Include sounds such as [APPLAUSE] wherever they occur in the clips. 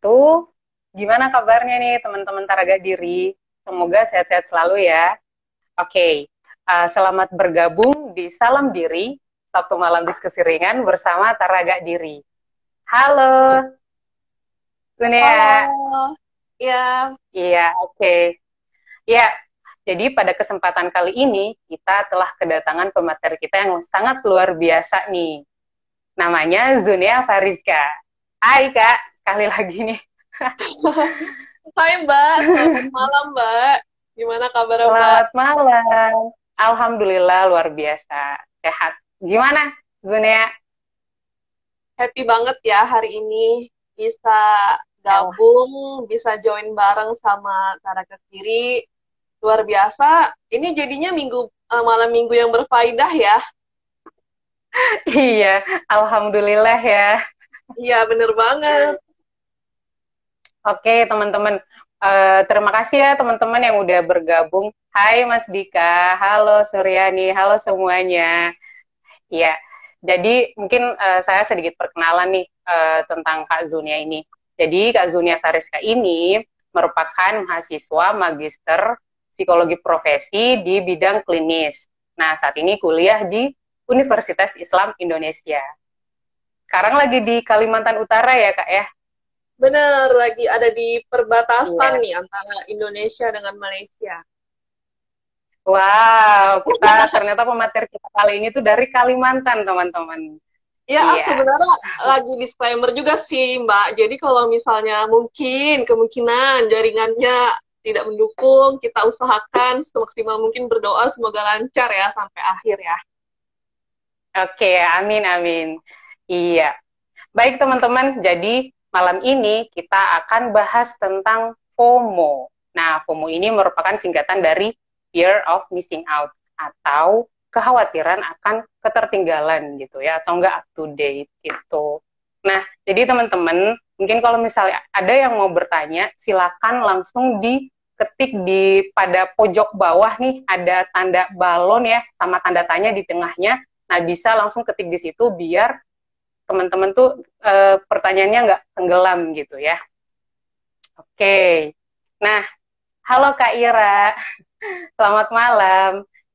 wabarakatuh. Gimana kabarnya nih teman-teman Taraga Diri? Semoga sehat-sehat selalu ya. Oke, okay. uh, selamat bergabung di Salam Diri, Sabtu Malam Diskusi Ringan bersama Taraga Diri. Halo, Dunia. Halo, ya. Iya, oke. Okay. Ya, jadi pada kesempatan kali ini kita telah kedatangan pemateri kita yang sangat luar biasa nih. Namanya Zunia Fariska. Hai Kak, sekali lagi nih. Hai Mbak, selamat malam Mbak. Gimana kabar Mbak? Selamat malam. Alhamdulillah luar biasa. Sehat. Gimana Zunia? Happy banget ya hari ini bisa gabung, bisa join bareng sama Tara Kiri. Luar biasa. Ini jadinya minggu uh, malam minggu yang berfaedah ya. iya, alhamdulillah ya. Iya, bener banget. Oke, teman-teman. Uh, terima kasih ya teman-teman yang udah bergabung. Hai Mas Dika, halo Suryani, halo semuanya. Iya, jadi mungkin uh, saya sedikit perkenalan nih uh, tentang Kak Zunia ini. Jadi Kak Zunia Tariska ini merupakan mahasiswa magister psikologi profesi di bidang klinis. Nah, saat ini kuliah di Universitas Islam Indonesia. Sekarang lagi di Kalimantan Utara ya, Kak ya? Bener, lagi ada di perbatasan yeah. nih antara Indonesia dengan Malaysia. Wow, kita ternyata pemateri kita kali ini tuh dari Kalimantan, teman-teman. Ya, yeah. sebenarnya lagi disclaimer juga sih, Mbak. Jadi kalau misalnya mungkin kemungkinan jaringannya tidak mendukung, kita usahakan semaksimal mungkin berdoa semoga lancar ya sampai akhir ya. Oke, okay, amin amin. Iya. Baik teman-teman, jadi malam ini kita akan bahas tentang FOMO. Nah, FOMO ini merupakan singkatan dari fear of missing out atau kekhawatiran akan ketertinggalan gitu ya atau enggak up to date gitu. Nah, jadi teman-teman, mungkin kalau misalnya ada yang mau bertanya, silakan langsung diketik di pada pojok bawah nih ada tanda balon ya sama tanda tanya di tengahnya. Nah, bisa langsung ketik di situ biar teman-teman tuh e, pertanyaannya nggak tenggelam gitu ya. Oke, nah, halo Kak Ira, [LAUGHS] selamat malam.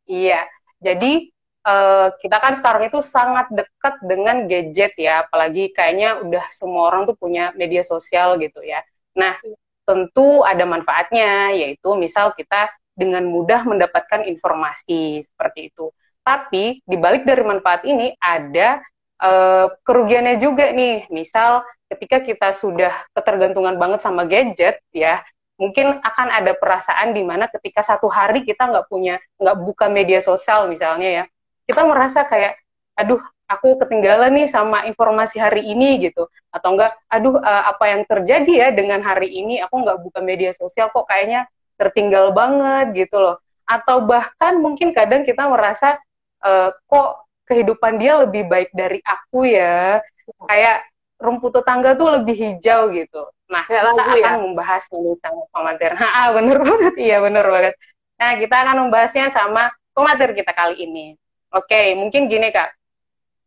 Iya, jadi e, kita kan sekarang itu sangat dekat dengan gadget ya, apalagi kayaknya udah semua orang tuh punya media sosial gitu ya. Nah, tentu ada manfaatnya, yaitu misal kita dengan mudah mendapatkan informasi seperti itu. Tapi di balik dari manfaat ini ada uh, kerugiannya juga nih. Misal ketika kita sudah ketergantungan banget sama gadget ya, mungkin akan ada perasaan di mana ketika satu hari kita nggak punya nggak buka media sosial misalnya ya, kita merasa kayak aduh aku ketinggalan nih sama informasi hari ini gitu. Atau enggak aduh uh, apa yang terjadi ya dengan hari ini? Aku nggak buka media sosial kok kayaknya tertinggal banget gitu loh. Atau bahkan mungkin kadang kita merasa uh, kok kehidupan dia lebih baik dari aku ya. Kayak rumput tetangga tuh lebih hijau gitu. Nah kita akan ya? membahas ini sama pemateri [LAUGHS] ah bener banget. Iya bener banget. Nah kita akan membahasnya sama pemateri kita kali ini. Oke mungkin gini kak.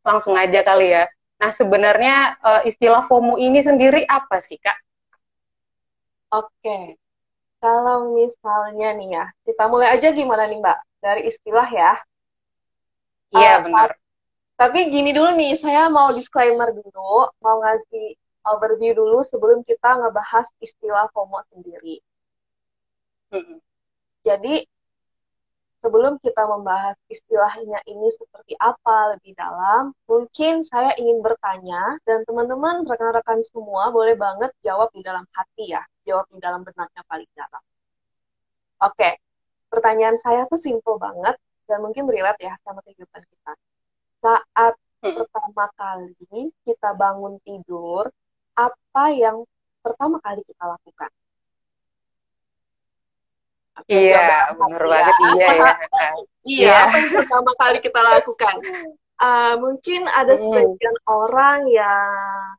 Langsung aja kali ya. Nah sebenarnya uh, istilah FOMO ini sendiri apa sih kak? Oke. Kalau misalnya nih ya kita mulai aja gimana nih mbak? Dari istilah ya Iya uh, benar. Tapi gini dulu nih, saya mau disclaimer dulu, mau ngasih overview dulu sebelum kita ngebahas istilah FOMO sendiri. Hmm. Jadi sebelum kita membahas istilahnya ini seperti apa lebih dalam, mungkin saya ingin bertanya dan teman-teman rekan-rekan semua boleh banget jawab di dalam hati ya, jawab di dalam benaknya paling dalam. Oke, pertanyaan saya tuh simple banget dan mungkin relate ya sama kehidupan kita. Saat hmm. pertama kali kita bangun tidur, apa yang pertama kali kita lakukan? iya, benar ya. banget. Iya, ya. [LAUGHS] iya, apa yang pertama kali kita lakukan? Uh, mungkin ada hmm. sebagian orang yang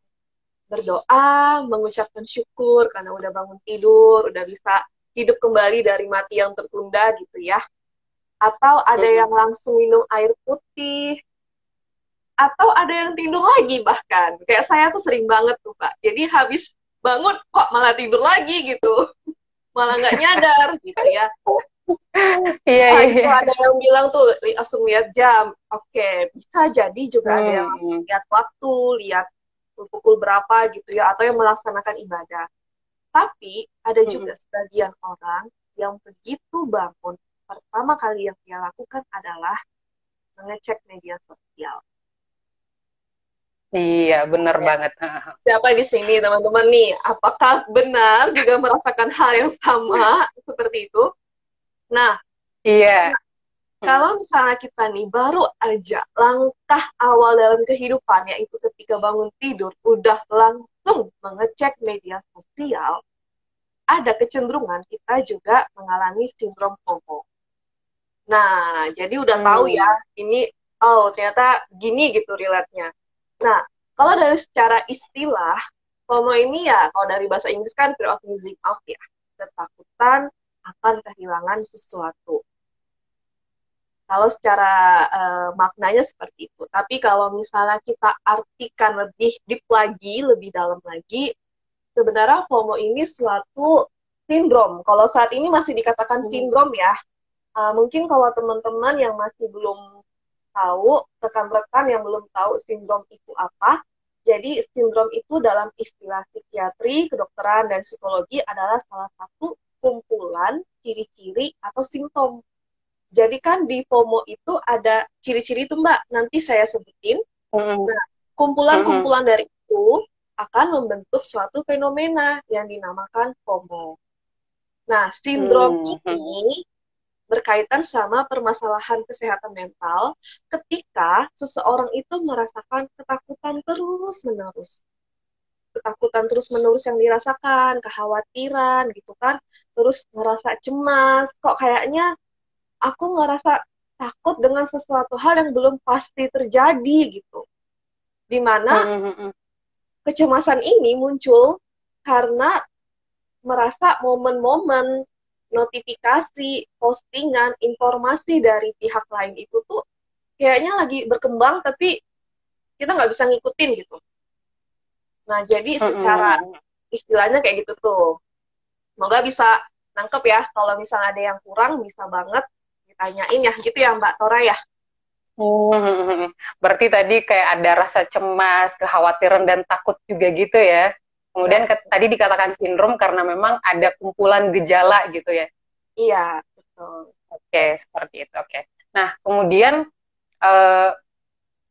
berdoa, mengucapkan syukur karena udah bangun tidur, udah bisa hidup kembali dari mati yang tertunda gitu ya atau ada yang langsung minum air putih atau ada yang tidur lagi bahkan kayak saya tuh sering banget tuh pak jadi habis bangun kok malah tidur lagi gitu [LAUGHS] malah nggak nyadar gitu ya iya, nah, iya. ada yang bilang tuh langsung lihat jam oke okay, bisa jadi juga hmm. ada yang hmm. lihat waktu lihat pukul berapa gitu ya atau yang melaksanakan ibadah tapi ada hmm. juga sebagian orang yang begitu bangun pertama kali yang dia lakukan adalah mengecek media sosial Iya, benar ya. banget. Siapa di sini teman-teman nih? Apakah benar juga merasakan hal yang sama [LAUGHS] seperti itu? Nah, iya. Nah, kalau misalnya kita nih baru aja langkah awal dalam kehidupan yaitu ketika bangun tidur udah langsung mengecek media sosial, ada kecenderungan kita juga mengalami sindrom FOMO. Nah, jadi udah hmm. tahu ya, ini oh ternyata gini gitu relate-nya. Nah, kalau dari secara istilah, FOMO ini ya, kalau dari bahasa Inggris kan fear of missing out ya, ketakutan akan kehilangan sesuatu. Kalau secara uh, maknanya seperti itu. Tapi kalau misalnya kita artikan lebih deep lagi, lebih dalam lagi, sebenarnya FOMO ini suatu sindrom. Kalau saat ini masih dikatakan hmm. sindrom ya. Uh, mungkin kalau teman-teman yang masih belum tahu, rekan-rekan yang belum tahu sindrom itu apa. Jadi sindrom itu dalam istilah psikiatri, kedokteran, dan psikologi adalah salah satu kumpulan ciri-ciri atau simptom. Jadi kan di FOMO itu ada ciri-ciri itu Mbak, nanti saya sebutin. Mm. Nah, kumpulan-kumpulan mm. dari itu akan membentuk suatu fenomena yang dinamakan FOMO. Nah, sindrom mm. ini berkaitan sama permasalahan kesehatan mental ketika seseorang itu merasakan ketakutan terus-menerus. Ketakutan terus-menerus yang dirasakan, kekhawatiran gitu kan, terus ngerasa cemas, kok kayaknya aku ngerasa takut dengan sesuatu hal yang belum pasti terjadi gitu. Di mana hmm, hmm, hmm. kecemasan ini muncul karena merasa momen-momen notifikasi, postingan, informasi dari pihak lain itu tuh kayaknya lagi berkembang tapi kita nggak bisa ngikutin gitu. Nah jadi secara istilahnya kayak gitu tuh. Semoga bisa nangkep ya kalau misalnya ada yang kurang bisa banget ditanyain ya gitu ya Mbak Tora ya. Hmm, berarti tadi kayak ada rasa cemas, kekhawatiran dan takut juga gitu ya. Kemudian ke, tadi dikatakan sindrom karena memang ada kumpulan gejala gitu ya. Iya, betul. Oke, seperti itu. Oke. Nah, kemudian uh,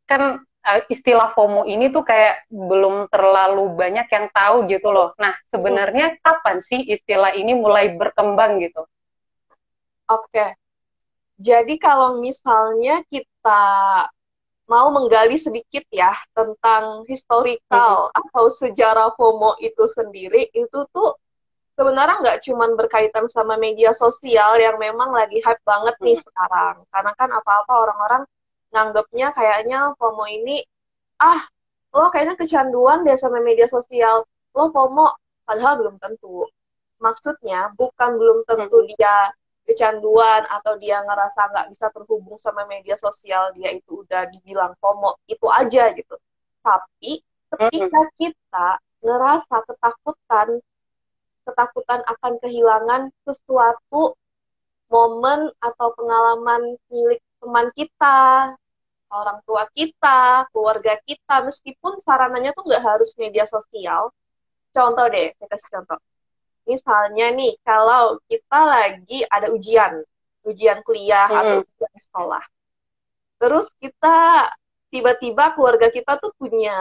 kan uh, istilah FOMO ini tuh kayak belum terlalu banyak yang tahu gitu loh. Nah, sebenarnya kapan sih istilah ini mulai berkembang gitu? Oke. Jadi kalau misalnya kita mau menggali sedikit ya tentang historical hmm. atau sejarah FOMO itu sendiri itu tuh sebenarnya nggak cuma berkaitan sama media sosial yang memang lagi hype banget nih hmm. sekarang karena kan apa-apa orang-orang nganggapnya kayaknya FOMO ini ah lo kayaknya kecanduan deh sama media sosial lo FOMO padahal belum tentu maksudnya bukan belum tentu hmm. dia kecanduan atau dia ngerasa nggak bisa terhubung sama media sosial dia itu udah dibilang FOMO itu aja gitu. Tapi ketika kita ngerasa ketakutan ketakutan akan kehilangan sesuatu momen atau pengalaman milik teman kita orang tua kita keluarga kita meskipun sarananya tuh nggak harus media sosial. Contoh deh saya kasih contoh Misalnya nih, kalau kita lagi ada ujian, ujian kuliah hmm. atau ujian sekolah. Terus kita tiba-tiba keluarga kita tuh punya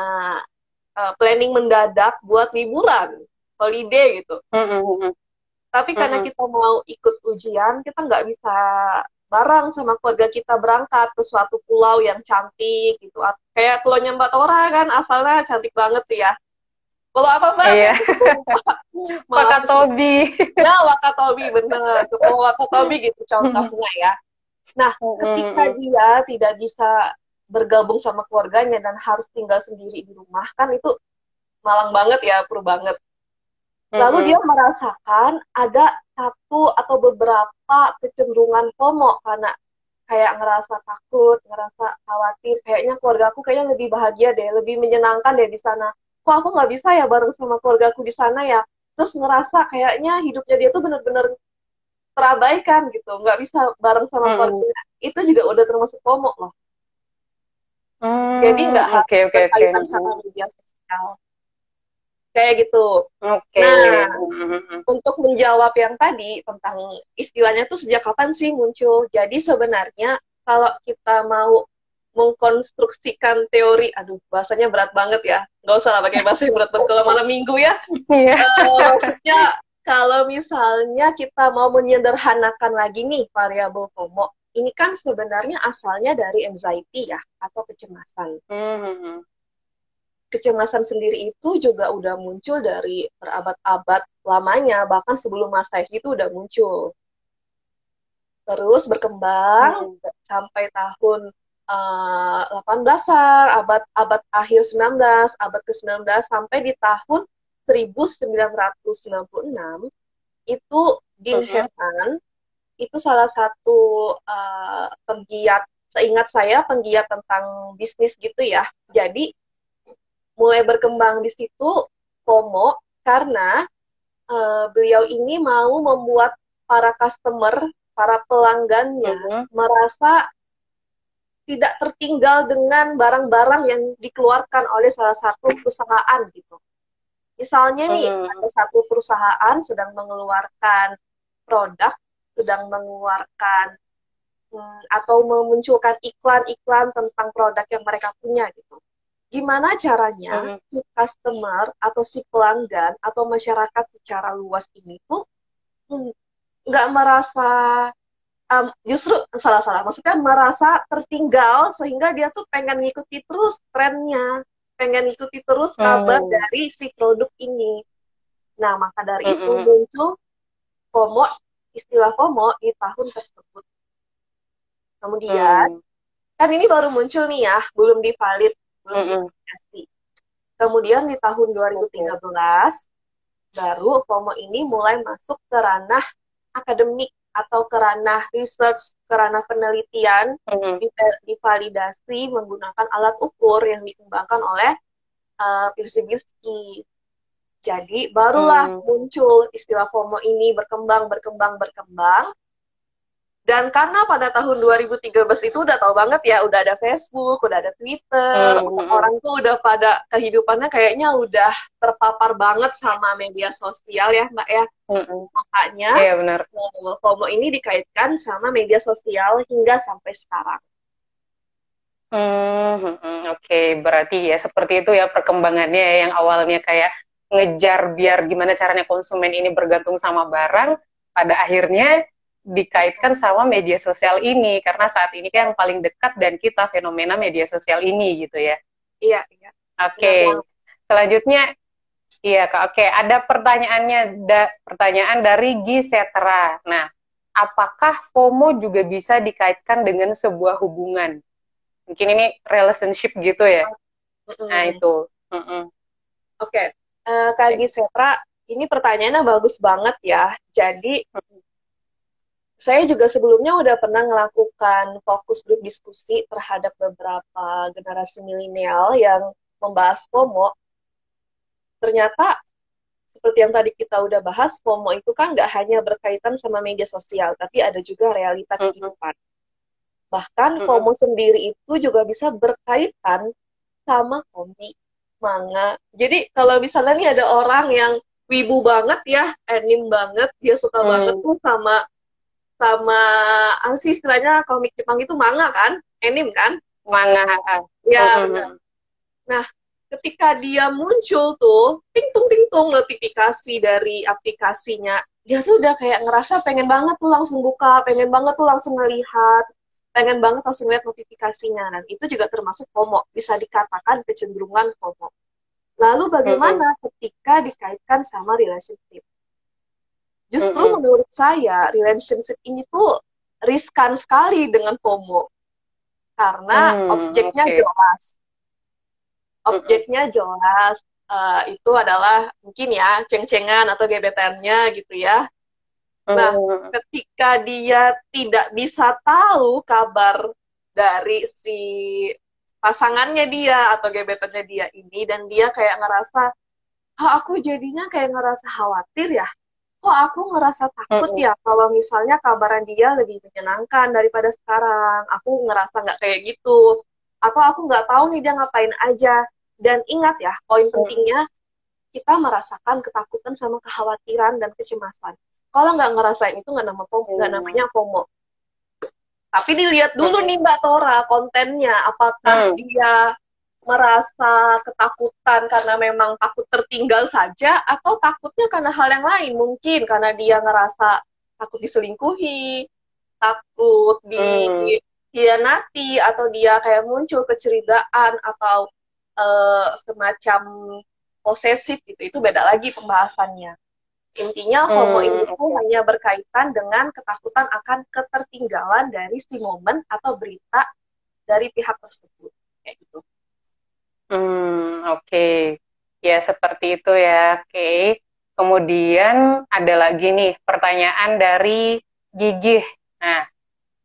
uh, planning mendadak buat liburan, holiday gitu. Hmm. Tapi karena kita mau ikut ujian, kita nggak bisa bareng sama keluarga kita berangkat ke suatu pulau yang cantik gitu. Kayak Pulau Mbak Tora kan asalnya cantik banget tuh ya. Kalau apa mbak? Iya. [LAUGHS] Wakatobi. Ya Wakatobi bener. Kalau Wakatobi gitu contohnya ya. Nah ketika dia tidak bisa bergabung sama keluarganya dan harus tinggal sendiri di rumah kan itu malang banget ya, perlu banget. Lalu dia merasakan ada satu atau beberapa kecenderungan FOMO karena kayak ngerasa takut, ngerasa khawatir, kayaknya keluarga aku kayaknya lebih bahagia deh, lebih menyenangkan deh di sana kok aku nggak bisa ya bareng sama keluarga aku di sana ya terus ngerasa kayaknya hidupnya dia tuh bener-bener terabaikan gitu nggak bisa bareng sama hmm. keluarga itu juga udah termasuk FOMO loh hmm, jadi nggak harus okay, okay, berkaitan okay. sama media sosial kayak gitu okay. nah hmm. untuk menjawab yang tadi tentang istilahnya tuh sejak kapan sih muncul jadi sebenarnya kalau kita mau mengkonstruksikan teori, aduh bahasanya berat banget ya, nggak usah lah pakai bahasa yang berat banget kalau malam minggu ya. Yeah. Uh, maksudnya kalau misalnya kita mau menyederhanakan lagi nih variabel FOMO, ini kan sebenarnya asalnya dari anxiety ya atau kecemasan. Mm-hmm. Kecemasan sendiri itu juga udah muncul dari berabad-abad lamanya, bahkan sebelum Masehi itu udah muncul. Terus berkembang mm. sampai tahun uh, 18-an, abad abad akhir 19, abad ke-19 sampai di tahun 1996 itu Dean uh -huh. itu salah satu uh, penggiat seingat saya penggiat tentang bisnis gitu ya. Jadi mulai berkembang di situ FOMO karena uh, beliau ini mau membuat para customer, para pelanggannya uh -huh. merasa tidak tertinggal dengan barang-barang yang dikeluarkan oleh salah satu perusahaan gitu. Misalnya nih hmm. ada satu perusahaan sedang mengeluarkan produk, sedang mengeluarkan hmm, atau memunculkan iklan-iklan tentang produk yang mereka punya gitu. Gimana caranya hmm. si customer atau si pelanggan atau masyarakat secara luas ini tuh hmm, nggak hmm, merasa um, justru salah-salah maksudnya merasa tertinggal sehingga dia tuh pengen ngikuti terus trennya pengen ngikuti terus kabar hmm. dari si produk ini nah maka dari hmm. itu muncul FOMO istilah FOMO di tahun tersebut kemudian hmm. kan ini baru muncul nih ya belum divalid belum hmm. divaliasi kemudian di tahun 2013 baru FOMO ini mulai masuk ke ranah akademik atau kerana research, kerana penelitian mm-hmm. divalidasi menggunakan alat ukur yang dikembangkan oleh uh, Pirsigi. Jadi barulah mm. muncul istilah FOMO ini berkembang, berkembang, berkembang dan karena pada tahun 2013 itu udah tahu banget ya, udah ada Facebook, udah ada Twitter, mm-hmm. orang tuh udah pada kehidupannya kayaknya udah terpapar banget sama media sosial ya, Mbak ya. Mm-hmm. Makanya yeah, benar. Eh, FOMO ini dikaitkan sama media sosial hingga sampai sekarang. Hmm, Oke, okay. berarti ya seperti itu ya perkembangannya yang awalnya kayak ngejar biar gimana caranya konsumen ini bergantung sama barang, pada akhirnya dikaitkan sama media sosial ini karena saat ini kan yang paling dekat dan kita fenomena media sosial ini gitu ya. Iya, iya. Oke. Okay. Selanjutnya iya Kak. Oke, okay. ada pertanyaannya da, pertanyaan dari Gisetra. Nah, apakah FOMO juga bisa dikaitkan dengan sebuah hubungan? Mungkin ini relationship gitu ya. Mm -hmm. Nah, itu. Mm -hmm. Oke. Okay. Uh, eh, Kak Gisetra, ini pertanyaannya bagus banget ya. Jadi saya juga sebelumnya udah pernah melakukan fokus grup diskusi terhadap beberapa generasi milenial yang membahas FOMO. Ternyata seperti yang tadi kita udah bahas, FOMO itu kan nggak hanya berkaitan sama media sosial, tapi ada juga realita kehidupan. Bahkan FOMO sendiri itu juga bisa berkaitan sama komik, manga. Jadi kalau misalnya nih ada orang yang wibu banget ya, anim banget, dia suka hmm. banget tuh sama sama apa sih istilahnya komik Jepang itu manga kan, anime kan? Manga. Ya, benar. Nah, ketika dia muncul tuh, ting tung ting tung notifikasi dari aplikasinya, dia tuh udah kayak ngerasa pengen banget tuh langsung buka, pengen banget tuh langsung ngelihat, pengen banget langsung lihat notifikasinya. Dan itu juga termasuk FOMO, bisa dikatakan kecenderungan FOMO. Lalu bagaimana ketika dikaitkan sama relationship? Justru mm -hmm. menurut saya relationship ini tuh riskan sekali dengan FOMO karena mm, objeknya okay. jelas. Objeknya mm -hmm. jelas uh, itu adalah mungkin ya ceng-cengan atau gebetannya gitu ya. Nah, mm. ketika dia tidak bisa tahu kabar dari si pasangannya dia atau gebetannya dia ini dan dia kayak ngerasa oh aku jadinya kayak ngerasa khawatir ya kok aku ngerasa takut ya kalau misalnya kabaran dia lebih menyenangkan daripada sekarang? Aku ngerasa nggak kayak gitu. Atau aku nggak tahu nih dia ngapain aja. Dan ingat ya poin pentingnya kita merasakan ketakutan sama kekhawatiran dan kecemasan. Kalau nggak ngerasain itu nggak nama FOMO nggak namanya FOMO tapi dilihat dulu nih Mbak Tora kontennya. Apakah hmm. dia merasa ketakutan karena memang takut tertinggal saja atau takutnya karena hal yang lain? Mungkin karena dia ngerasa takut diselingkuhi takut dikhianati hmm. atau dia kayak muncul kecurigaan atau uh, semacam posesif gitu. Itu beda lagi pembahasannya. Intinya homo hmm. ini itu hanya berkaitan dengan ketakutan akan ketertinggalan dari si momen atau berita dari pihak tersebut. Kayak gitu Hmm, oke. Okay. Ya, seperti itu ya. Oke. Okay. Kemudian ada lagi nih pertanyaan dari Gigih. Nah,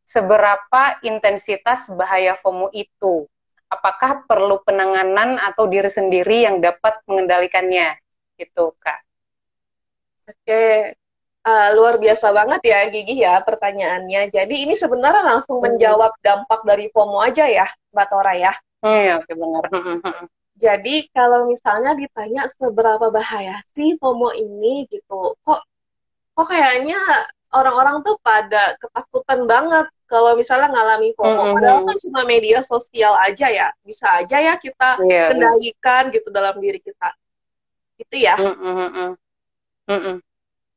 seberapa intensitas bahaya FOMO itu? Apakah perlu penanganan atau diri sendiri yang dapat mengendalikannya? Gitu, Kak. Oke, uh, luar biasa banget ya Gigi ya pertanyaannya. Jadi ini sebenarnya langsung hmm. menjawab dampak dari FOMO aja ya, Mbak Tora ya. Iya, oke benar. Jadi kalau misalnya ditanya seberapa bahaya sih FOMO ini gitu, kok kok kayaknya orang-orang tuh pada ketakutan banget kalau misalnya ngalami FOMO. Mm -hmm. Padahal kan cuma media sosial aja ya, bisa aja ya kita yeah. kendalikan gitu dalam diri kita. Itu ya. Mm -hmm. Mm -hmm.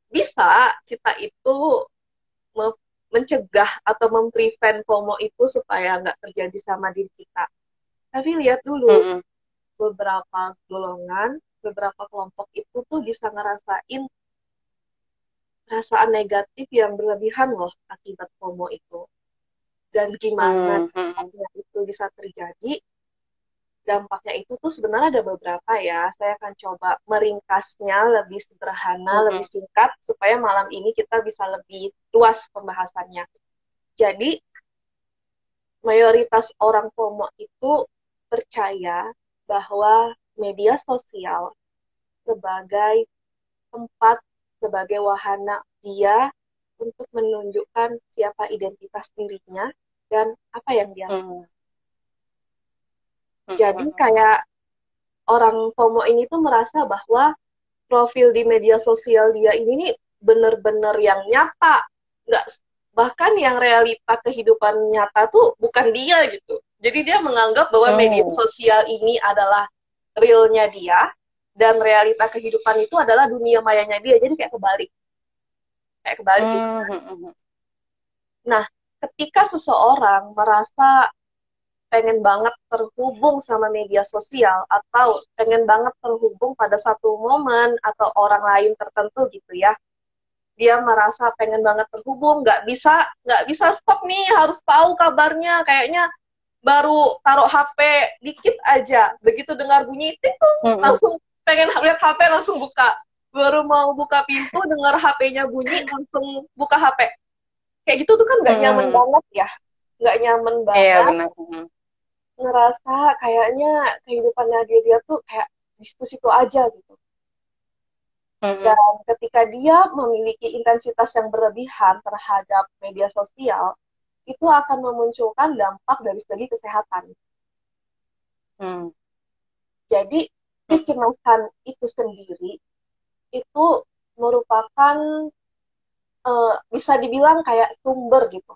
Bisa kita itu mencegah atau memprevent FOMO itu supaya nggak terjadi sama diri kita tapi lihat dulu mm -hmm. beberapa golongan beberapa kelompok itu tuh bisa ngerasain perasaan negatif yang berlebihan loh akibat FOMO itu dan gimana mm -hmm. itu bisa terjadi dampaknya itu tuh sebenarnya ada beberapa ya saya akan coba meringkasnya lebih sederhana mm -hmm. lebih singkat supaya malam ini kita bisa lebih luas pembahasannya jadi mayoritas orang FOMO itu percaya bahwa media sosial sebagai tempat, sebagai wahana dia untuk menunjukkan siapa identitas dirinya dan apa yang dia hmm. Jadi hmm. kayak orang FOMO ini tuh merasa bahwa profil di media sosial dia ini nih bener-bener yang nyata, nggak bahkan yang realita kehidupan nyata tuh bukan dia gitu. Jadi dia menganggap bahwa hmm. media sosial ini adalah realnya dia dan realita kehidupan itu adalah dunia mayanya dia. Jadi kayak kebalik. Kayak kebalik gitu. hmm. gitu. Nah, ketika seseorang merasa pengen banget terhubung sama media sosial atau pengen banget terhubung pada satu momen atau orang lain tertentu gitu ya. Dia merasa pengen banget terhubung nggak bisa nggak bisa stop nih harus tahu kabarnya. Kayaknya baru taruh HP dikit aja. Begitu dengar bunyi itu mm-hmm. langsung pengen lihat HP langsung buka. Baru mau buka pintu dengar HP-nya bunyi langsung buka HP kayak gitu tuh kan nggak nyaman banget ya. Nggak nyaman iya, banget. iya, benar. Ngerasa kayaknya kehidupannya dia dia tuh kayak di situ-situ aja gitu mm-hmm. dan ketika dia memiliki intensitas yang berlebihan terhadap media sosial itu akan memunculkan dampak dari segi kesehatan. Hmm. Jadi kecemasan itu sendiri itu merupakan uh, bisa dibilang kayak sumber gitu.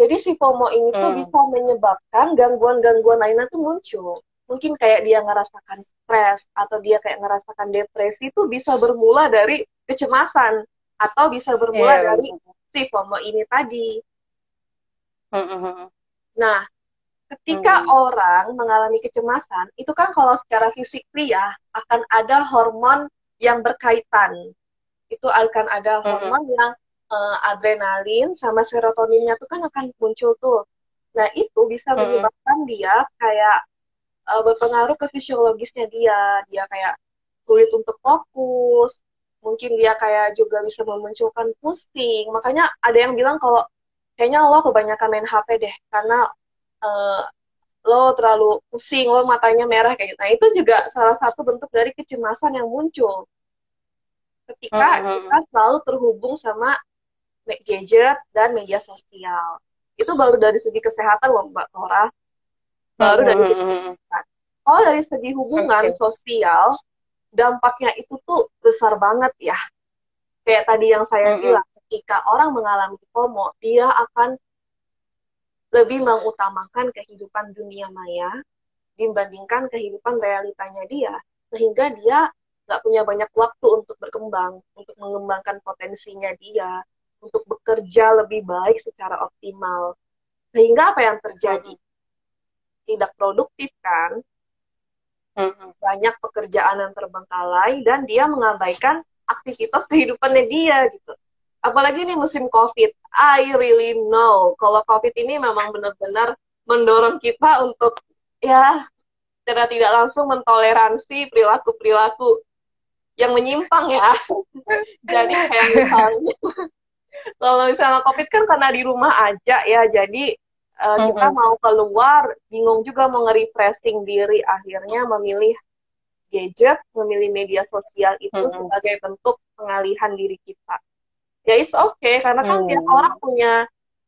Jadi si FOMO ini tuh hmm. bisa menyebabkan gangguan-gangguan lainnya tuh muncul. Mungkin kayak dia ngerasakan stres atau dia kayak ngerasakan depresi itu bisa bermula dari kecemasan atau bisa bermula yeah. dari si FOMO ini tadi. Nah, ketika hmm. orang mengalami kecemasan, itu kan kalau secara fisik ya akan ada hormon yang berkaitan. Itu akan ada hormon hmm. yang uh, adrenalin sama serotoninnya itu kan akan muncul tuh. Nah, itu bisa menyebabkan hmm. dia kayak uh, berpengaruh ke fisiologisnya dia. Dia kayak sulit untuk fokus, mungkin dia kayak juga bisa memunculkan pusing. Makanya ada yang bilang kalau kayaknya lo kebanyakan main HP deh karena uh, lo terlalu pusing, lo matanya merah kayak gitu. Nah, itu juga salah satu bentuk dari kecemasan yang muncul ketika mm -hmm. kita selalu terhubung sama gadget dan media sosial. Itu baru dari segi kesehatan loh Mbak Tora. Baru -hmm. dari segi kesehatan. Oh, dari segi hubungan okay. sosial, dampaknya itu tuh besar banget ya. Kayak tadi yang saya mm -hmm. bilang, ketika orang mengalami FOMO, dia akan lebih mengutamakan kehidupan dunia maya dibandingkan kehidupan realitanya dia sehingga dia nggak punya banyak waktu untuk berkembang untuk mengembangkan potensinya dia untuk bekerja lebih baik secara optimal. Sehingga apa yang terjadi? Tidak produktif kan? Banyak pekerjaan yang terbengkalai dan dia mengabaikan aktivitas kehidupannya dia gitu. Apalagi ini musim COVID. I really know kalau COVID ini memang benar-benar mendorong kita untuk ya secara tidak langsung mentoleransi perilaku-perilaku yang menyimpang ya. [LAUGHS] jadi [LAUGHS] kayak misalnya kalau misalnya COVID kan karena di rumah aja ya, jadi uh, mm-hmm. kita mau keluar bingung juga mau nge-refreshing diri akhirnya memilih gadget, memilih media sosial itu mm-hmm. sebagai bentuk pengalihan diri kita ya it's okay karena kan hmm. tiap orang punya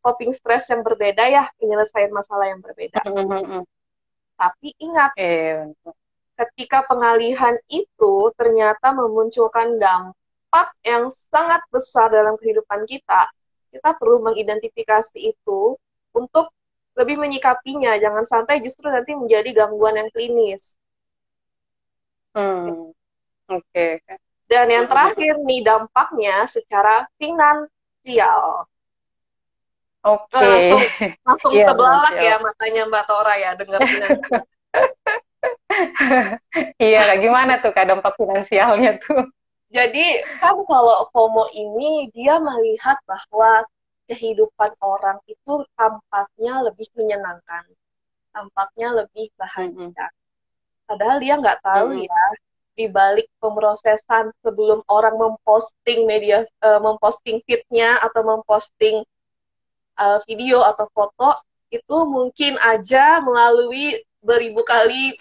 coping stress yang berbeda ya penyelesaian masalah yang berbeda. Hmm. hmm, hmm. Tapi ingat, eh, ketika pengalihan itu ternyata memunculkan dampak yang sangat besar dalam kehidupan kita, kita perlu mengidentifikasi itu untuk lebih menyikapinya, jangan sampai justru nanti menjadi gangguan yang klinis. Hmm. Oke. Okay. Dan yang terakhir nih dampaknya secara finansial. Oke. Okay. Langsung, langsung [LAUGHS] yeah, terbelalak ya matanya Mbak Tora ya dengar finansial. [LAUGHS] iya, gimana tuh kak dampak finansialnya tuh? Jadi kan kalau FOMO ini dia melihat bahwa kehidupan orang itu tampaknya lebih menyenangkan, tampaknya lebih bahagia. Padahal dia nggak tahu mm -hmm. ya di balik pemrosesan sebelum orang memposting media uh, memposting fitnya atau memposting uh, video atau foto itu mungkin aja melalui beribu kali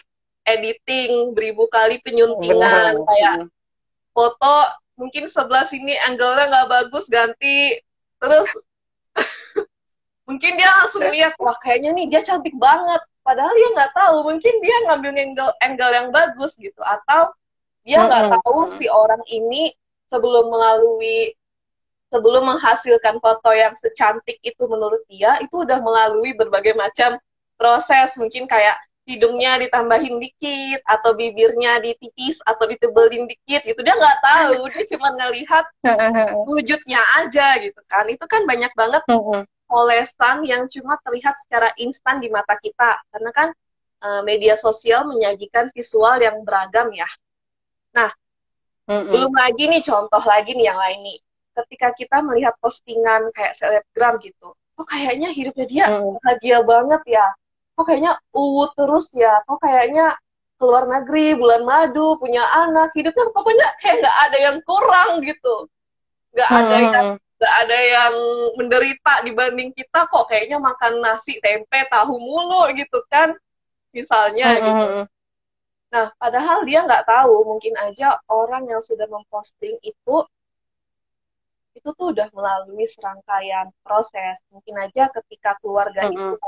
editing, beribu kali penyuntingan Benar. kayak foto mungkin sebelah sini angle-nya nggak bagus ganti. Terus [LAUGHS] mungkin dia langsung lihat wah kayaknya nih dia cantik banget. Padahal dia nggak tahu mungkin dia ngambil angle angle yang bagus gitu atau dia nggak mm -hmm. tahu si orang ini sebelum melalui sebelum menghasilkan foto yang secantik itu menurut dia itu udah melalui berbagai macam proses. Mungkin kayak hidungnya ditambahin dikit atau bibirnya ditipis atau ditebelin dikit gitu dia nggak tahu dia cuma ngelihat [LAUGHS] wujudnya aja gitu kan itu kan banyak banget olesan yang cuma terlihat secara instan di mata kita karena kan uh, media sosial menyajikan visual yang beragam ya Nah, mm-hmm. belum lagi nih contoh lagi nih yang lain nih. Ketika kita melihat postingan kayak selebgram gitu, kok kayaknya hidupnya dia mm. bahagia banget ya. Kok kayaknya uwu terus ya. Kok kayaknya keluar negeri, bulan madu, punya anak, hidupnya pokoknya kayak nggak ada yang kurang gitu. Nggak hmm. ada yang nggak ada yang menderita dibanding kita kok kayaknya makan nasi tempe tahu mulu gitu kan misalnya hmm. gitu Nah, padahal dia nggak tahu, mungkin aja orang yang sudah memposting itu itu tuh udah melalui serangkaian proses. Mungkin aja ketika keluarga mm -hmm. itu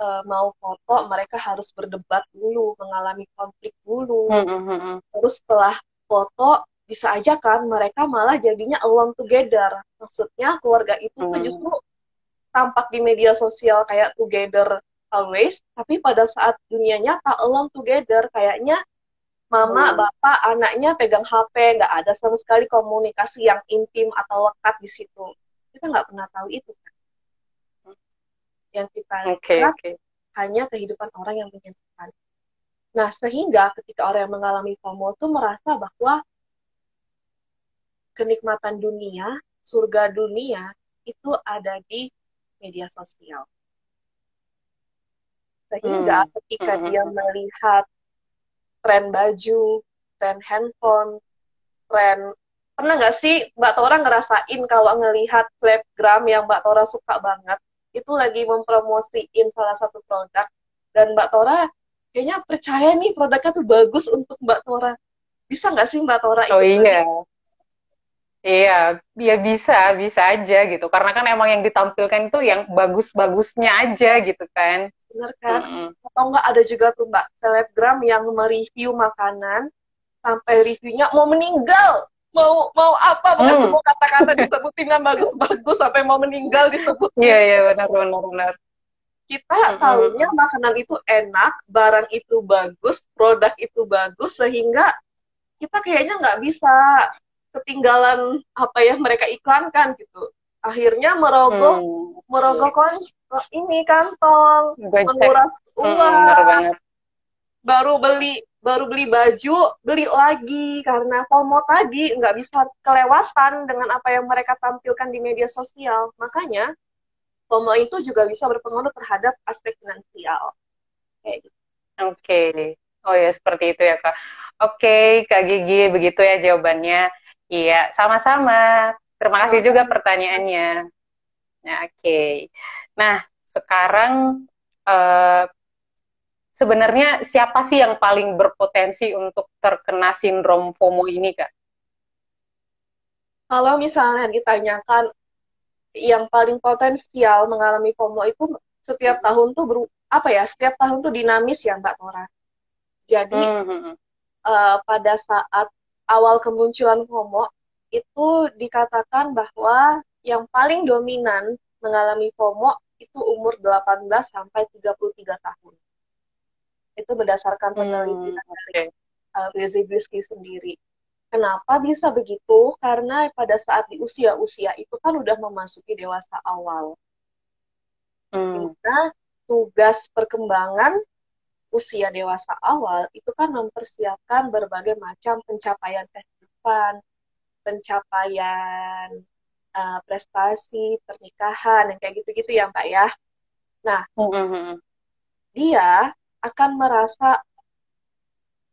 uh, mau foto, mereka harus berdebat dulu, mengalami konflik dulu. Mm -hmm. Terus setelah foto, bisa aja kan mereka malah jadinya alone together. Maksudnya keluarga itu mm -hmm. tuh justru tampak di media sosial kayak together always tapi pada saat dunia nyata alone together kayaknya mama hmm. bapak anaknya pegang HP nggak ada sama sekali komunikasi yang intim atau lekat di situ kita nggak pernah tahu itu kan yang kita okay, lihat okay. hanya kehidupan orang yang menyenangkan nah sehingga ketika orang yang mengalami FOMO itu merasa bahwa kenikmatan dunia surga dunia itu ada di media sosial sehingga hmm. ketika hmm. dia melihat tren baju, tren handphone, tren pernah nggak sih Mbak Tora ngerasain kalau ngelihat selebgram yang Mbak Tora suka banget itu lagi mempromosiin salah satu produk dan Mbak Tora kayaknya percaya nih produknya tuh bagus untuk Mbak Tora. Bisa nggak sih Mbak Tora? Oh iya. Iya, ya bisa, bisa aja gitu. Karena kan emang yang ditampilkan itu yang bagus-bagusnya aja gitu kan. Benar kan? Mm -hmm. Atau enggak ada juga tuh Mbak selebgram yang mereview makanan sampai reviewnya mau meninggal. Mau mau apa? Bukan mm. semua kata-kata disebutin yang bagus-bagus sampai mau meninggal disebut. Iya, iya benar benar benar. Kita mm -hmm. tahunya makanan itu enak, barang itu bagus, produk itu bagus sehingga kita kayaknya nggak bisa ketinggalan apa ya mereka iklankan gitu akhirnya merogoh hmm. merogoh kon ini kantong Gajek. menguras hmm, uang hmm, baru beli baru beli baju beli lagi karena FOMO tadi nggak bisa kelewatan dengan apa yang mereka tampilkan di media sosial makanya FOMO itu juga bisa berpengaruh terhadap aspek finansial gitu. oke okay. oh ya seperti itu ya kak oke okay, kak Gigi begitu ya jawabannya Iya, sama-sama. Terima kasih juga pertanyaannya. Nah, Oke. Okay. Nah, sekarang uh, sebenarnya siapa sih yang paling berpotensi untuk terkena sindrom FOMO ini, Kak? Kalau misalnya ditanyakan yang paling potensial mengalami FOMO itu setiap tahun tuh ber, apa ya? Setiap tahun tuh dinamis ya, Mbak Tora. Jadi mm -hmm. uh, pada saat awal kemunculan FOMO itu dikatakan bahwa yang paling dominan mengalami FOMO itu umur 18 sampai 33 tahun. Itu berdasarkan penelitian hmm, okay. dari uh, sendiri. Kenapa bisa begitu? Karena pada saat di usia-usia itu kan udah memasuki dewasa awal. Hmm. Tugas perkembangan usia dewasa awal itu kan mempersiapkan berbagai macam pencapaian kehidupan, pencapaian uh, prestasi, pernikahan, yang kayak gitu-gitu ya Mbak ya. Nah, mm-hmm. dia akan merasa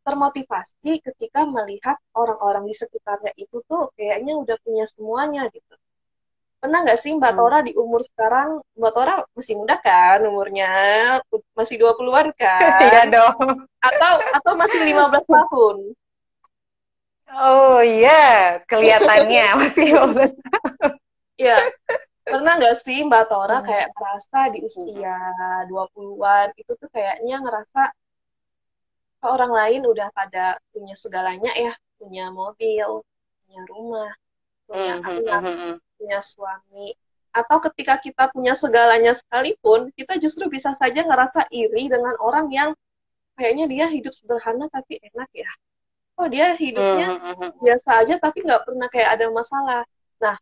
termotivasi ketika melihat orang-orang di sekitarnya itu tuh kayaknya udah punya semuanya gitu. Pernah nggak sih Mbak hmm. Tora di umur sekarang? Mbak Tora masih muda kan umurnya? Masih 20-an kan? [LAUGHS] Iya dong. Atau atau masih 15 tahun? Oh iya kelihatannya masih 15 tahun. Iya pernah nggak sih Mbak Tora hmm. kayak merasa di usia 20-an itu tuh kayaknya ngerasa orang lain udah pada punya segalanya ya. Punya mobil punya rumah punya hmm, anak hmm, punya suami. Atau ketika kita punya segalanya sekalipun kita justru bisa saja ngerasa iri dengan orang yang kayaknya dia hidup sederhana tapi enak ya. Oh dia hidupnya mm-hmm. biasa aja tapi nggak pernah kayak ada masalah. Nah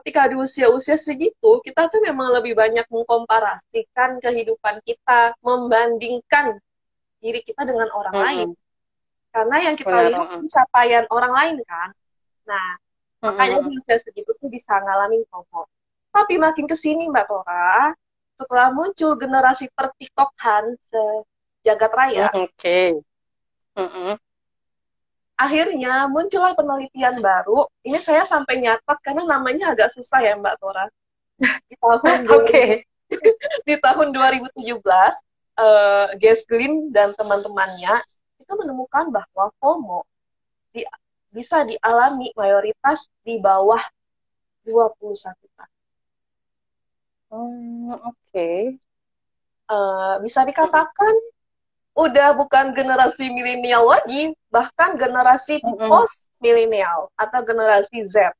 ketika di usia-usia segitu kita tuh memang lebih banyak mengkomparasikan kehidupan kita membandingkan diri kita dengan orang mm-hmm. lain karena yang kita lihat pencapaian orang lain kan nah Makanya di usia segitu tuh bisa ngalamin FOMO. Tapi makin ke sini Mbak Tora, setelah muncul generasi per TikTokan sejagat raya, mm, oke. Okay. Mm -hmm. Akhirnya muncullah penelitian baru. Ini saya sampai nyatat karena namanya agak susah ya Mbak Tora. Di tahun [LAUGHS] okay. di tahun 2017, uh, Glynn dan teman-temannya itu menemukan bahwa FOMO di bisa dialami mayoritas di bawah 21 tahun. Hmm, oke. Okay. Uh, eh, bisa dikatakan udah bukan generasi milenial lagi, bahkan generasi mm -hmm. post milenial atau generasi Z.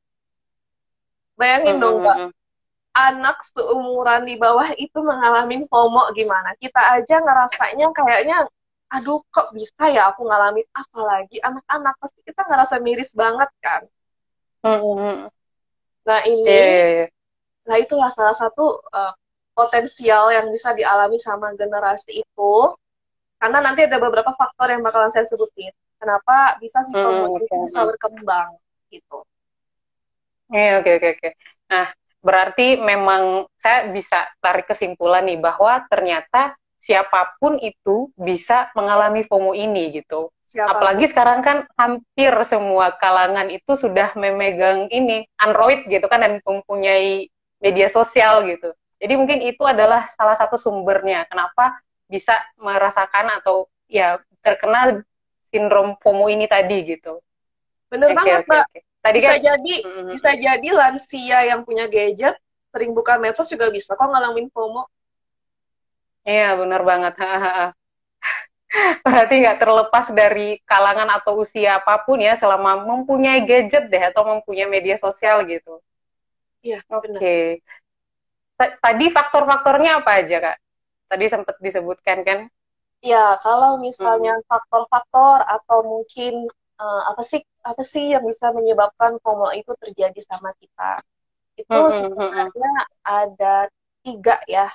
Bayangin mm -hmm. dong, Mbak. Anak seumuran di bawah itu mengalami FOMO gimana? Kita aja ngerasanya kayaknya aduh kok bisa ya aku ngalamin apalagi anak-anak pasti kita ngerasa miris banget kan mm-hmm. nah ini yeah, yeah, yeah. nah itulah salah satu uh, potensial yang bisa dialami sama generasi itu karena nanti ada beberapa faktor yang bakalan saya sebutin kenapa bisa sih mm, okay. bisa berkembang gitu Oke oke oke. Nah berarti memang saya bisa tarik kesimpulan nih bahwa ternyata siapa pun itu bisa mengalami FOMO ini gitu. Siapa? Apalagi sekarang kan hampir semua kalangan itu sudah memegang ini Android gitu kan dan mempunyai media sosial gitu. Jadi mungkin itu adalah salah satu sumbernya kenapa bisa merasakan atau ya terkena sindrom FOMO ini tadi gitu. Bener okay, banget, okay, Mbak. Okay. Tadi bisa kan, jadi mm -hmm. bisa jadi lansia yang punya gadget sering buka medsos juga bisa kok ngalamin FOMO. Iya, bener banget. Berarti nggak terlepas dari kalangan atau usia apa pun ya, selama mempunyai gadget deh atau mempunyai media sosial gitu. Iya, Oke. Okay. Tadi faktor-faktornya apa aja, Kak? Tadi sempat disebutkan kan? Ya, kalau misalnya hmm. faktor-faktor hmm. atau mungkin uh, apa sih apa sih yang bisa menyebabkan FOMO itu terjadi sama kita? Itu hmm, hmm, hmm, hmm. sebenarnya ada tiga ya.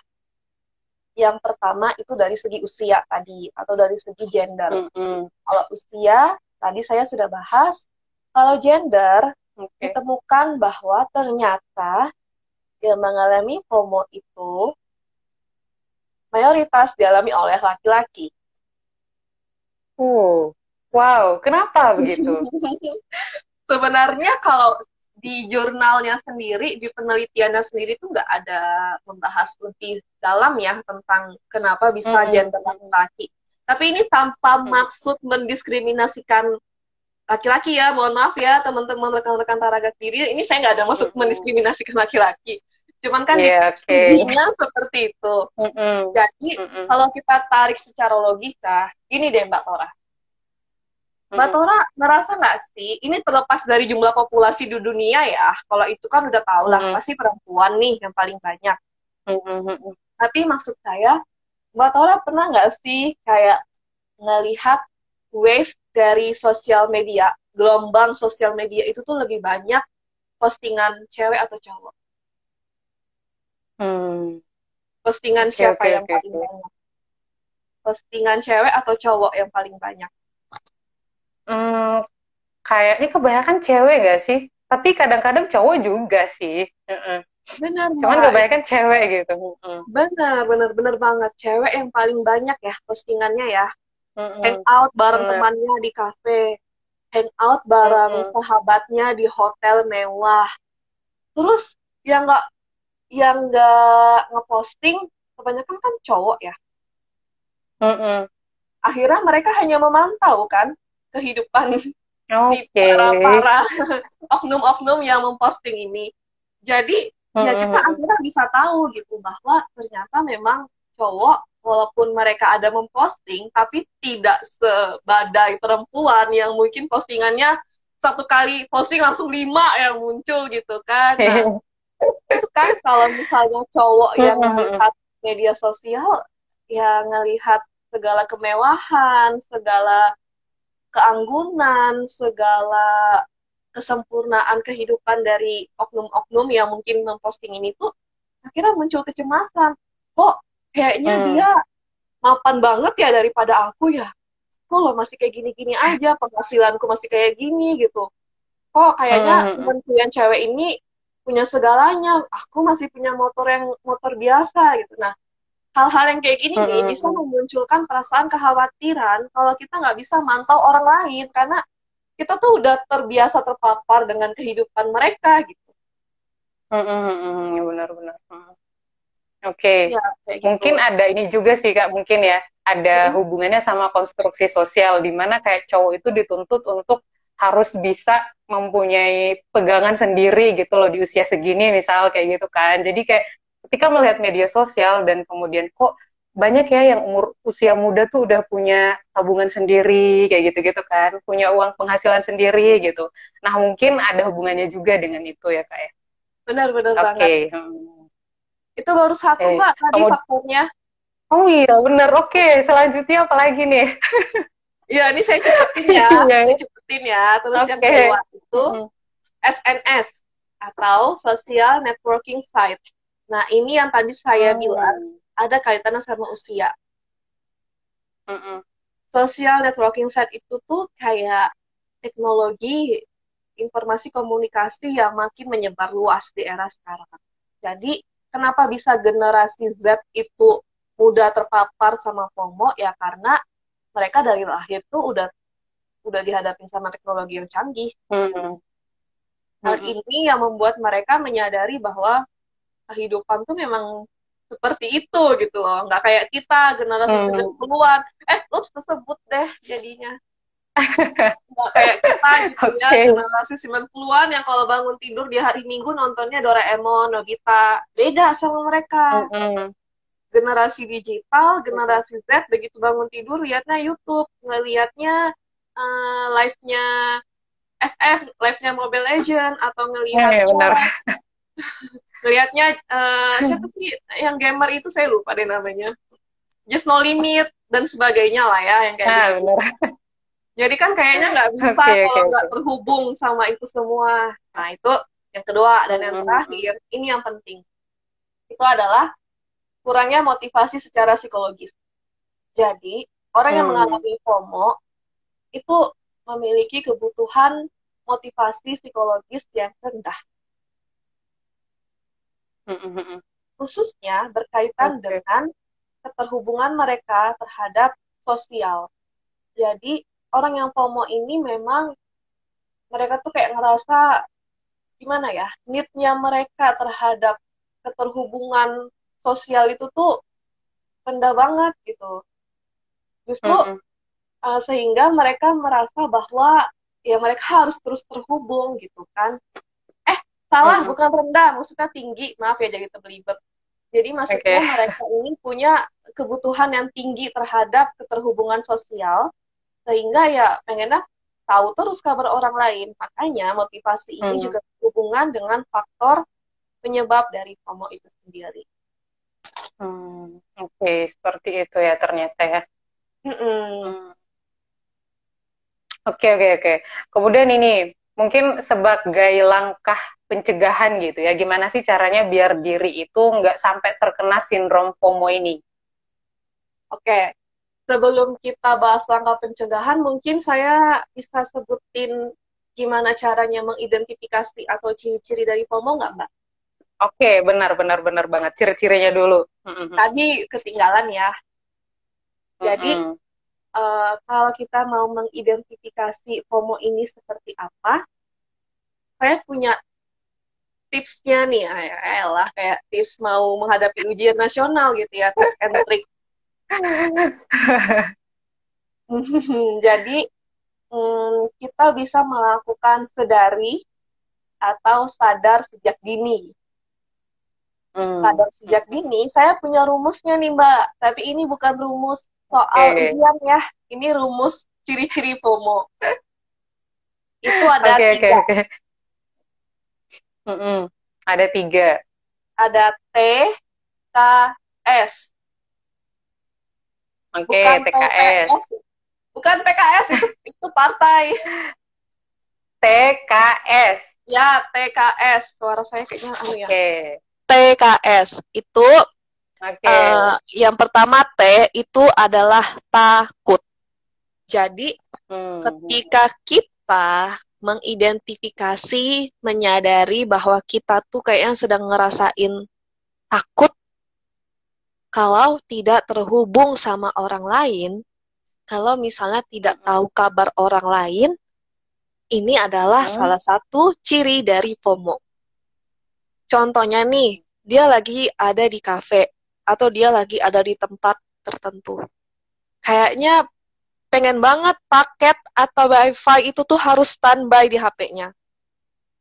Yang pertama itu dari segi usia tadi atau dari segi gender. Hmm. Kalau usia tadi saya sudah bahas. Kalau gender okay. ditemukan bahwa ternyata yang mengalami FOMO itu mayoritas dialami oleh laki-laki. Uh, wow, kenapa [LAUGHS] begitu? Sebenarnya kalau di jurnalnya sendiri, di penelitiannya sendiri itu nggak ada membahas lebih dalam ya tentang kenapa bisa hmm. gender laki-laki. Tapi ini tanpa hmm. maksud mendiskriminasikan laki-laki ya, mohon maaf ya teman-teman rekan-rekan taraga sendiri, ini saya nggak ada maksud mendiskriminasikan laki-laki. Cuman kan yeah, okay. seperti itu. Mm -hmm. Jadi mm -hmm. kalau kita tarik secara logika, ini deh Mbak Tora. Mbak Tora merasa nggak sih, ini terlepas dari jumlah populasi di dunia ya, kalau itu kan udah tau lah, mm pasti perempuan nih yang paling banyak. Mm -hmm. Tapi maksud saya, Mbak Tora pernah nggak sih kayak ngelihat wave dari sosial media, gelombang sosial media itu tuh lebih banyak postingan cewek atau cowok? Hmm. Postingan okay, siapa okay, yang okay, paling okay. banyak? Postingan cewek atau cowok yang paling banyak? Hmm, kayaknya kebanyakan cewek gak sih? Tapi kadang-kadang cowok juga sih. Uh-uh. Benar. Cuman kebanyakan cewek gitu. Uh. Benar, benar, benar banget. Cewek yang paling banyak ya postingannya ya. Uh-uh. Hangout bareng uh. temannya di kafe, hangout bareng uh-uh. sahabatnya di hotel mewah. Terus yang nggak yang nggak ngeposting kebanyakan kan cowok ya. Mm-mm. Akhirnya mereka hanya memantau kan kehidupan okay. si para para [LAUGHS] oknum-oknum yang memposting ini. Jadi mm-hmm. ya kita akhirnya bisa tahu gitu bahwa ternyata memang cowok walaupun mereka ada memposting tapi tidak sebadai perempuan yang mungkin postingannya satu kali posting langsung lima yang muncul gitu kan. Nah, [LAUGHS] itu kan kalau misalnya cowok yang melihat media sosial ya ngelihat segala kemewahan, segala keanggunan, segala kesempurnaan kehidupan dari oknum-oknum yang mungkin memposting ini tuh akhirnya muncul kecemasan. Kok kayaknya hmm. dia mapan banget ya daripada aku ya. Kok lo masih kayak gini-gini aja, penghasilanku masih kayak gini gitu. Kok kayaknya hmm. temen yang cewek ini punya segalanya aku masih punya motor yang motor biasa gitu nah hal-hal yang kayak gini hmm. nih bisa memunculkan perasaan kekhawatiran kalau kita nggak bisa mantau orang lain karena kita tuh udah terbiasa terpapar dengan kehidupan mereka gitu. Benar-benar. Hmm. Oke, okay. ya, gitu. mungkin ada ini juga sih kak, mungkin ya ada hubungannya sama konstruksi sosial di mana kayak cowok itu dituntut untuk harus bisa mempunyai pegangan sendiri gitu loh di usia segini misal kayak gitu kan jadi kayak ketika melihat media sosial dan kemudian kok banyak ya yang umur usia muda tuh udah punya tabungan sendiri kayak gitu-gitu kan punya uang penghasilan sendiri gitu nah mungkin ada hubungannya juga dengan itu ya kak ya benar-benar okay. banget hmm. itu baru satu okay. mbak tadi Kamu... faktornya oh iya benar oke okay. selanjutnya apa lagi nih [LAUGHS] Ya, ini saya cepetin ya. [LAUGHS] Iya. saya cepetin ya. Terus okay. yang kedua itu SNS atau Social Networking Site. Nah, ini yang tadi saya hmm. bilang ada kaitannya sama usia. Mm Social Networking Site itu tuh kayak teknologi informasi komunikasi yang makin menyebar luas di era sekarang. Jadi, kenapa bisa generasi Z itu mudah terpapar sama FOMO? Ya karena mereka dari lahir tuh udah udah dihadapin sama teknologi yang canggih. Hmm. Hal hmm. ini yang membuat mereka menyadari bahwa kehidupan tuh memang seperti itu gitu loh nggak kayak kita generasi hmm. 90-an eh loops tersebut deh jadinya [LAUGHS] nggak kayak kita gitu okay. ya generasi 90-an yang kalau bangun tidur di hari Minggu nontonnya Doraemon, Nobita beda sama mereka -hmm. Generasi digital generasi Z begitu bangun tidur lihatnya YouTube ngelihatnya uh, live-nya FF live-nya Mobile Legend atau ngelihat yeah, benar. [LAUGHS] Lihatnya uh, siapa sih yang gamer itu saya lupa deh namanya. Just No Limit dan sebagainya lah ya yang kayak ah, gitu. Jadi kan kayaknya nggak bisa okay, kalau nggak okay. terhubung sama itu semua. Nah itu yang kedua dan yang terakhir ini yang penting itu adalah kurangnya motivasi secara psikologis. Jadi orang yang hmm. mengalami FOMO itu memiliki kebutuhan motivasi psikologis yang rendah. Khususnya berkaitan okay. dengan keterhubungan mereka terhadap sosial. Jadi orang yang FOMO ini memang mereka tuh kayak ngerasa gimana ya, need-nya mereka terhadap keterhubungan sosial itu tuh rendah banget gitu. Justru mm -hmm. uh, sehingga mereka merasa bahwa ya mereka harus terus terhubung gitu kan Salah, hmm. bukan rendah, maksudnya tinggi. Maaf ya jadi terbelibet. Jadi maksudnya okay. mereka ini punya kebutuhan yang tinggi terhadap keterhubungan sosial, sehingga ya pengennya tahu terus kabar orang lain. Makanya motivasi ini hmm. juga berhubungan dengan faktor penyebab dari FOMO itu sendiri. Hmm, Oke, okay. seperti itu ya ternyata ya. Hmm. Oke, hmm. oke, oke. Kemudian ini mungkin sebagai langkah pencegahan gitu ya, gimana sih caranya biar diri itu nggak sampai terkena sindrom FOMO ini? Oke, sebelum kita bahas langkah pencegahan, mungkin saya bisa sebutin gimana caranya mengidentifikasi atau ciri-ciri dari FOMO nggak, Mbak? Oke, benar, benar, benar banget. Ciri-cirinya dulu. Tadi ketinggalan ya. Jadi, mm -hmm uh, kalau kita mau mengidentifikasi FOMO ini seperti apa, saya punya tipsnya nih, ya lah kayak tips mau menghadapi ujian nasional gitu ya, tips and trick. [LAUGHS] [LAUGHS] Jadi hmm, kita bisa melakukan sedari atau sadar sejak dini. Hmm. Sadar sejak dini, saya punya rumusnya nih Mbak, tapi ini bukan rumus soal okay. ujian ya. Ini rumus ciri-ciri FOMO. Itu ada okay, tiga. Okay, okay. Mm -mm. Ada tiga. Ada T, K, S. Oke, okay, TKS. TPS. Bukan PKS, itu, [LAUGHS] itu partai. TKS. Ya, TKS. Suara saya kayaknya anu ya. Oke. TKS itu Okay. Uh, eh, yang pertama T itu adalah takut. Jadi hmm. ketika kita mengidentifikasi, menyadari bahwa kita tuh kayaknya sedang ngerasain takut kalau tidak terhubung sama orang lain, kalau misalnya tidak hmm. tahu kabar orang lain, ini adalah hmm. salah satu ciri dari FOMO. Contohnya nih, dia lagi ada di kafe, atau dia lagi ada di tempat tertentu. Kayaknya pengen banget paket atau wifi itu tuh harus standby di HP-nya.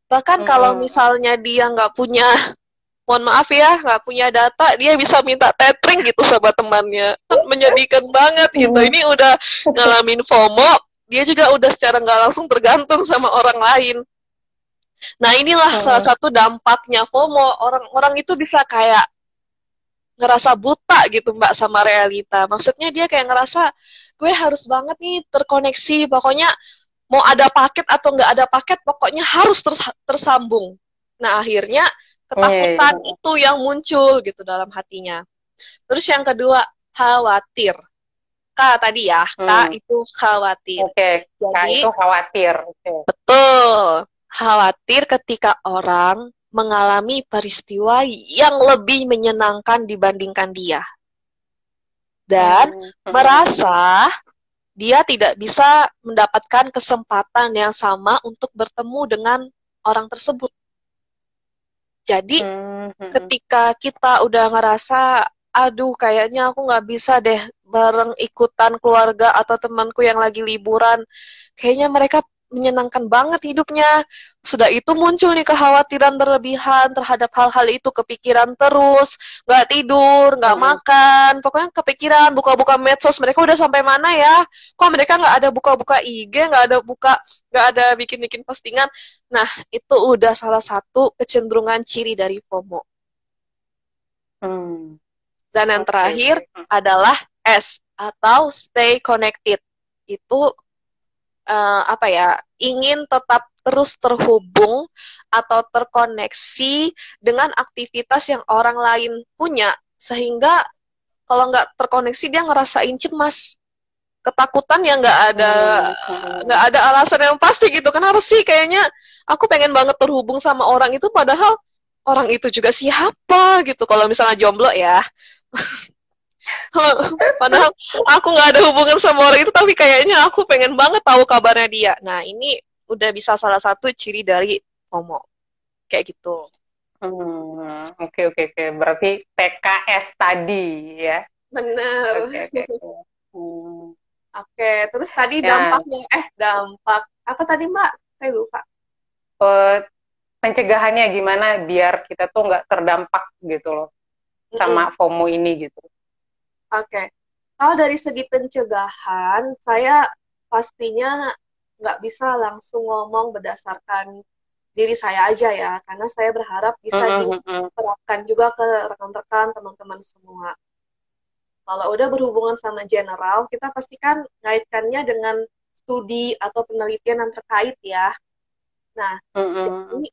Bahkan hmm. kalau misalnya dia nggak punya, [LAUGHS] mohon maaf ya, nggak punya data, dia bisa minta tethering gitu sama temannya. Menyedihkan banget gitu. Ini udah ngalamin FOMO, dia juga udah secara nggak langsung tergantung sama orang lain. Nah inilah hmm. salah satu dampaknya FOMO. Orang-orang itu bisa kayak ngerasa buta gitu mbak sama realita. Maksudnya dia kayak ngerasa gue harus banget nih terkoneksi. Pokoknya mau ada paket atau nggak ada paket, pokoknya harus terus tersambung. Nah akhirnya ketakutan itu yang muncul gitu dalam hatinya. Terus yang kedua khawatir. K tadi ya, K hmm. itu khawatir. Oke, okay. Jadi K itu khawatir. Okay. Betul. Khawatir ketika orang mengalami peristiwa yang lebih menyenangkan dibandingkan dia. Dan hmm. [LAUGHS] merasa dia tidak bisa mendapatkan kesempatan yang sama untuk bertemu dengan orang tersebut. Jadi mm-hmm. ketika kita udah ngerasa, aduh kayaknya aku nggak bisa deh bareng ikutan keluarga atau temanku yang lagi liburan, kayaknya mereka menyenangkan banget hidupnya. Sudah itu muncul nih kekhawatiran berlebihan terhadap hal-hal itu, kepikiran terus, nggak tidur, nggak hmm. makan, pokoknya kepikiran buka-buka medsos. Mereka udah sampai mana ya? Kok mereka nggak ada buka-buka IG, nggak ada buka, nggak ada bikin-bikin postingan. Nah, itu udah salah satu kecenderungan ciri dari FOMO. Hmm. Dan yang terakhir adalah S atau stay connected. Itu uh, apa ya ingin tetap terus terhubung atau terkoneksi dengan aktivitas yang orang lain punya sehingga kalau nggak terkoneksi dia ngerasain cemas. Ketakutan yang nggak ada hmm. nggak ada alasan yang pasti gitu. Kenapa sih kayaknya aku pengen banget terhubung sama orang itu padahal orang itu juga siapa gitu. Kalau misalnya jomblo ya [LAUGHS] [LAUGHS] Padahal aku nggak ada hubungan sama orang itu, tapi kayaknya aku pengen banget tahu kabarnya dia. Nah, ini udah bisa salah satu ciri dari FOMO. Kayak gitu. Hmm, oke oke oke. Berarti PKS tadi ya. Benar. Oke, oke, oke. Hmm. Oke, terus tadi ya. dampaknya eh dampak apa tadi Mbak? Saya lupa. Uh, pencegahannya gimana biar kita tuh nggak terdampak gitu loh sama FOMO ini gitu. Oke, okay. kalau dari segi pencegahan, saya pastinya nggak bisa langsung ngomong berdasarkan diri saya aja ya, karena saya berharap bisa diterapkan juga ke rekan-rekan teman-teman semua. Kalau udah berhubungan sama general, kita pastikan ngaitkannya dengan studi atau penelitian yang terkait ya. Nah, jadi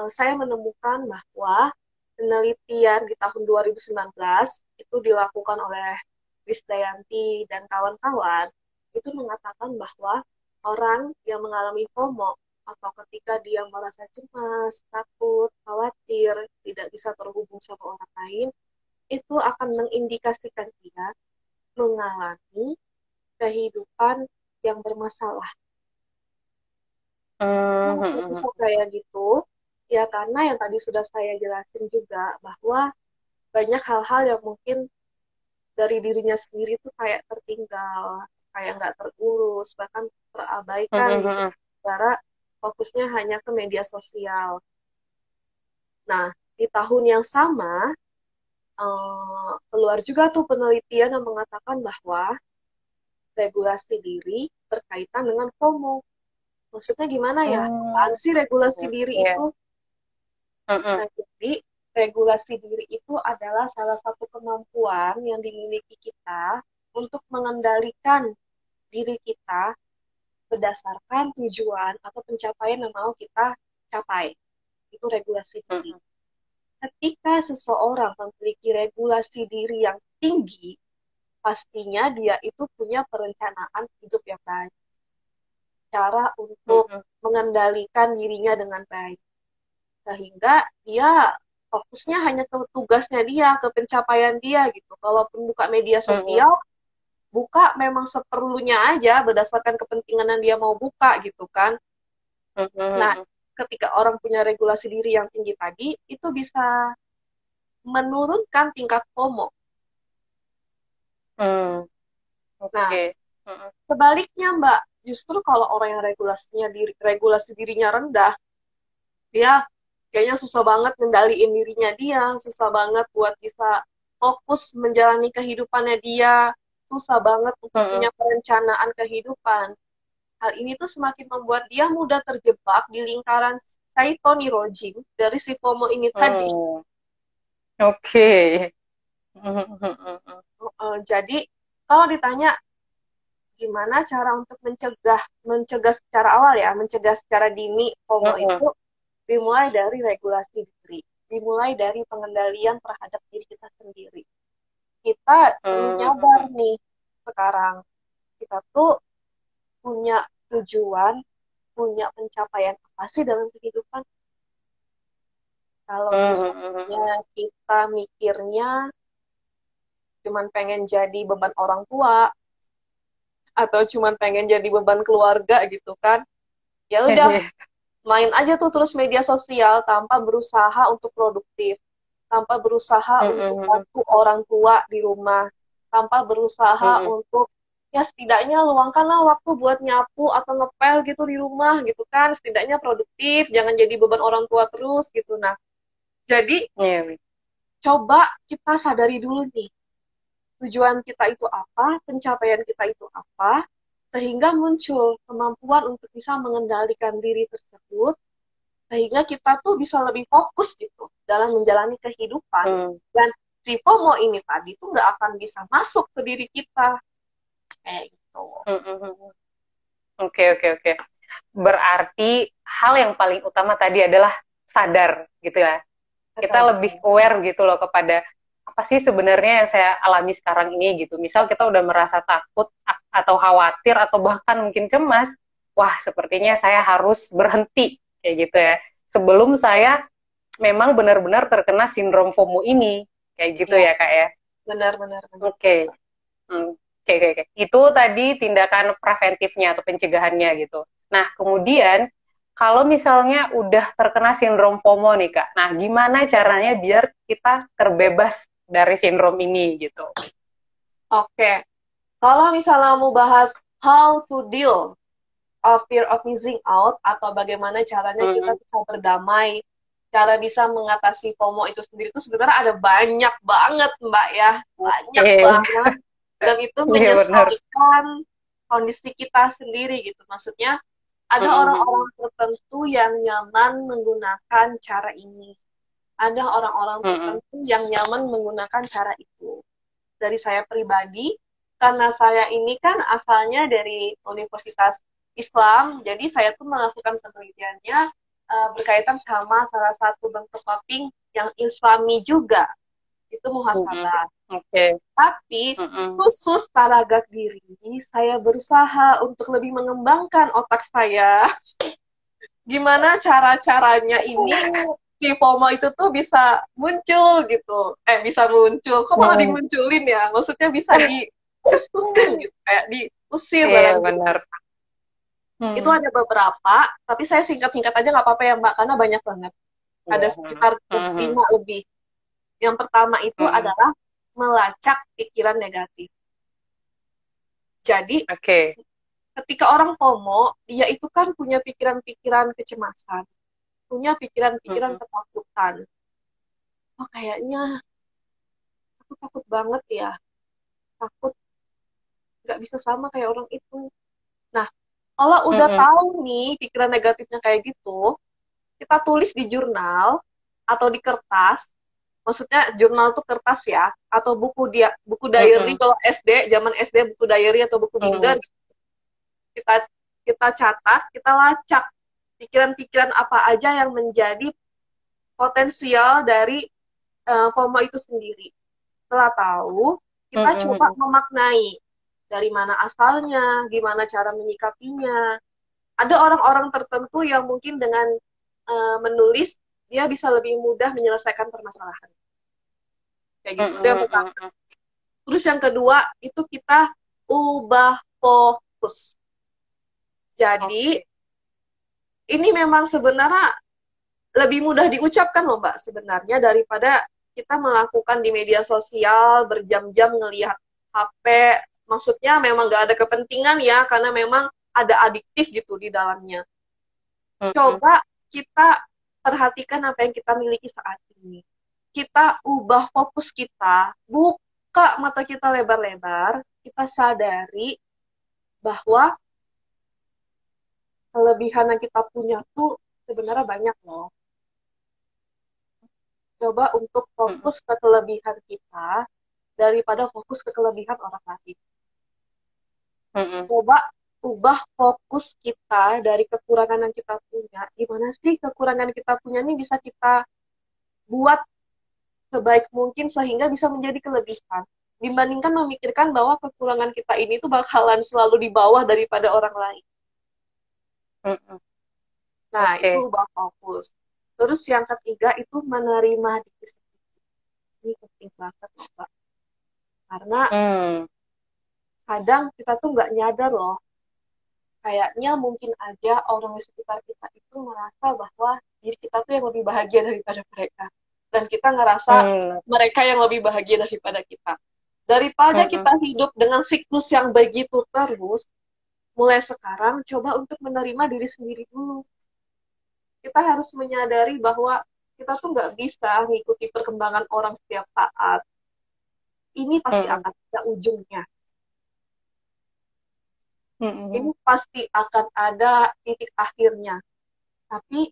uh, saya menemukan bahwa penelitian di tahun 2019 itu dilakukan oleh Krisdayanti dan kawan-kawan itu mengatakan bahwa orang yang mengalami FOMO atau ketika dia merasa cemas, takut, khawatir, tidak bisa terhubung sama orang lain, itu akan mengindikasikan dia mengalami kehidupan yang bermasalah. Mm -hmm. Bisa kayak gitu, Ya karena yang tadi sudah saya jelasin juga bahwa banyak hal-hal yang mungkin dari dirinya sendiri tuh kayak tertinggal, kayak nggak terurus, bahkan terabaikan mm -hmm. fokusnya hanya ke media sosial. Nah, di tahun yang sama uh, keluar juga tuh penelitian yang mengatakan bahwa regulasi diri berkaitan dengan FOMO. Maksudnya gimana ya? Hmm. Apaan sih regulasi yeah. diri yeah. itu? Nah, jadi regulasi diri itu adalah salah satu kemampuan yang dimiliki kita untuk mengendalikan diri kita berdasarkan tujuan atau pencapaian yang mau kita capai. Itu regulasi diri. Mm-hmm. Ketika seseorang memiliki regulasi diri yang tinggi, pastinya dia itu punya perencanaan hidup yang baik. Cara untuk mm-hmm. mengendalikan dirinya dengan baik sehingga dia fokusnya hanya ke tugasnya dia, ke pencapaian dia gitu. Kalaupun buka media sosial, hmm. buka memang seperlunya aja berdasarkan kepentingan yang dia mau buka gitu kan. Hmm. Nah, ketika orang punya regulasi diri yang tinggi tadi, itu bisa menurunkan tingkat FOMO. Hmm. Okay. Nah, sebaliknya Mbak, justru kalau orang yang regulasinya diri, regulasi dirinya rendah, dia kayaknya susah banget ngendaliin dirinya dia, susah banget buat bisa fokus menjalani kehidupannya dia, susah banget untuk hmm. punya perencanaan kehidupan. Hal ini tuh semakin membuat dia mudah terjebak di lingkaran Saito Nirojin dari si FOMO ini tadi. Oke. [LAUGHS] Okay. jadi kalau ditanya gimana cara untuk mencegah mencegah secara awal ya, mencegah secara dini FOMO -huh. itu dimulai dari regulasi diri, dimulai dari pengendalian terhadap diri kita sendiri. Kita hmm. nih sekarang kita tuh punya tujuan, punya pencapaian apa sih dalam kehidupan? Kalau hmm, hmm, misalnya kita mikirnya cuman pengen jadi beban orang tua atau cuman pengen jadi beban keluarga gitu kan, ya udah [LAUGHS] main aja tuh terus media sosial tanpa berusaha untuk produktif, tanpa berusaha mm -hmm. untuk bantu orang tua di rumah, tanpa berusaha mm -hmm. untuk ya setidaknya luangkanlah waktu buat nyapu atau ngepel gitu di rumah gitu kan, setidaknya produktif, jangan jadi beban orang tua terus gitu. Nah, jadi yeah. coba kita sadari dulu nih tujuan kita itu apa, pencapaian kita itu apa, sehingga muncul kemampuan untuk bisa mengendalikan diri tersebut sehingga kita tuh bisa lebih fokus gitu dalam menjalani kehidupan hmm. dan si FOMO ini tadi tuh nggak akan bisa masuk ke diri kita kayak gitu. Hmm, hmm, hmm, oke oke oke. Berarti hal yang paling utama tadi adalah sadar gitu ya. Kita lebih aware gitu loh kepada apa sih sebenarnya yang saya alami sekarang ini gitu. Misal kita udah merasa takut atau khawatir atau bahkan mungkin cemas, wah sepertinya saya harus berhenti kayak gitu ya. Sebelum saya memang benar-benar terkena sindrom FOMO ini kayak gitu ya, ya kak ya. Benar-benar. Oke. Okay. Hmm. Oke, okay, okay, Itu tadi tindakan preventifnya atau pencegahannya gitu. Nah, kemudian kalau misalnya udah terkena sindrom FOMO nih kak, nah gimana caranya biar kita terbebas dari sindrom ini gitu. Oke, kalau misalnya mau bahas how to deal of fear of missing out atau bagaimana caranya mm -hmm. kita bisa berdamai, cara bisa mengatasi FOMO itu sendiri itu sebenarnya ada banyak banget mbak ya, banyak okay. banget dan itu [LAUGHS] iya, menyesuaikan kondisi kita sendiri gitu. Maksudnya ada orang-orang mm -hmm. tertentu yang nyaman menggunakan cara ini ada orang-orang tertentu mm -hmm. yang nyaman menggunakan cara itu. Dari saya pribadi, karena saya ini kan asalnya dari Universitas Islam, jadi saya tuh melakukan penelitiannya uh, berkaitan sama salah satu bentuk coping yang Islami juga, itu muhasabah. Mm -hmm. Okay. Tapi mm -hmm. khusus taragak diri, saya berusaha untuk lebih mengembangkan otak saya. [LAUGHS] Gimana cara-caranya ini si FOMO itu tuh bisa muncul gitu. Eh, bisa muncul. Kok malah hmm. dimunculin ya? Maksudnya bisa dihapuskan gitu. Kayak diusir. Iya, benar. Hmm. Itu ada beberapa, tapi saya singkat-singkat aja nggak apa-apa ya Mbak, karena banyak banget. Ada iya. sekitar hmm. lima hmm. lebih. Yang pertama itu hmm. adalah melacak pikiran negatif. Jadi, okay. ketika orang FOMO, dia itu kan punya pikiran-pikiran kecemasan punya pikiran-pikiran mm -hmm. ketakutan. Oh kayaknya aku takut banget ya, takut nggak bisa sama kayak orang itu. Nah, kalau udah mm -hmm. tahu nih pikiran negatifnya kayak gitu, kita tulis di jurnal atau di kertas. Maksudnya jurnal tuh kertas ya, atau buku dia buku diary mm -hmm. kalau SD, zaman SD buku diary atau buku binder. Mm -hmm. Kita kita catat, kita lacak pikiran-pikiran apa aja yang menjadi potensial dari uh, FOMO itu sendiri. Setelah tahu, kita mm -hmm. coba memaknai dari mana asalnya, gimana cara menyikapinya. Ada orang-orang tertentu yang mungkin dengan uh, menulis dia bisa lebih mudah menyelesaikan permasalahan. Kayak gitu. Mm -hmm. yang pertama. Terus yang kedua itu kita ubah fokus. Jadi ini memang sebenarnya lebih mudah diucapkan loh Mbak sebenarnya daripada kita melakukan di media sosial berjam-jam ngelihat HP. Maksudnya memang nggak ada kepentingan ya karena memang ada adiktif gitu di dalamnya. Coba kita perhatikan apa yang kita miliki saat ini. Kita ubah fokus kita, buka mata kita lebar-lebar, kita sadari bahwa kelebihan yang kita punya tuh sebenarnya banyak loh. Coba untuk fokus ke kelebihan kita daripada fokus ke kelebihan orang lain. Coba ubah fokus kita dari kekurangan yang kita punya. Gimana sih kekurangan kita punya ini bisa kita buat sebaik mungkin sehingga bisa menjadi kelebihan. Dibandingkan memikirkan bahwa kekurangan kita ini tuh bakalan selalu di bawah daripada orang lain. Nah, okay. itu ubah fokus. Terus yang ketiga itu menerima diri sendiri. Ini penting banget, Mbak. Karena mm. Kadang kita tuh nggak nyadar loh kayaknya mungkin aja orang di sekitar kita itu merasa bahwa diri kita tuh yang lebih bahagia daripada mereka dan kita ngerasa hmm. mereka yang lebih bahagia daripada kita daripada hmm. kita hidup dengan siklus yang begitu terus mulai sekarang coba untuk menerima diri sendiri dulu kita harus menyadari bahwa kita tuh nggak bisa mengikuti perkembangan orang setiap saat ini pasti hmm. akan ada ujungnya hmm. ini pasti akan ada titik akhirnya tapi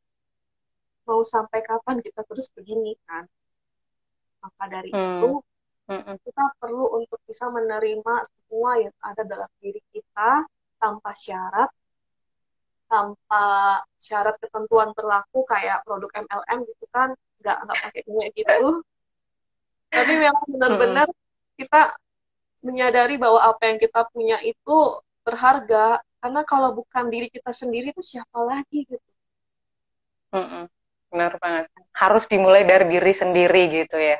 mau sampai kapan kita terus begini kan maka dari hmm. itu hmm. kita perlu untuk bisa menerima semua yang ada dalam diri kita tanpa syarat tanpa syarat ketentuan berlaku kayak produk MLM gitu kan nggak nggak pakai kayak gitu tapi memang benar-benar kita menyadari bahwa apa yang kita punya itu berharga karena kalau bukan diri kita sendiri itu siapa lagi gitu. Mm benar banget. Harus dimulai dari diri sendiri gitu ya.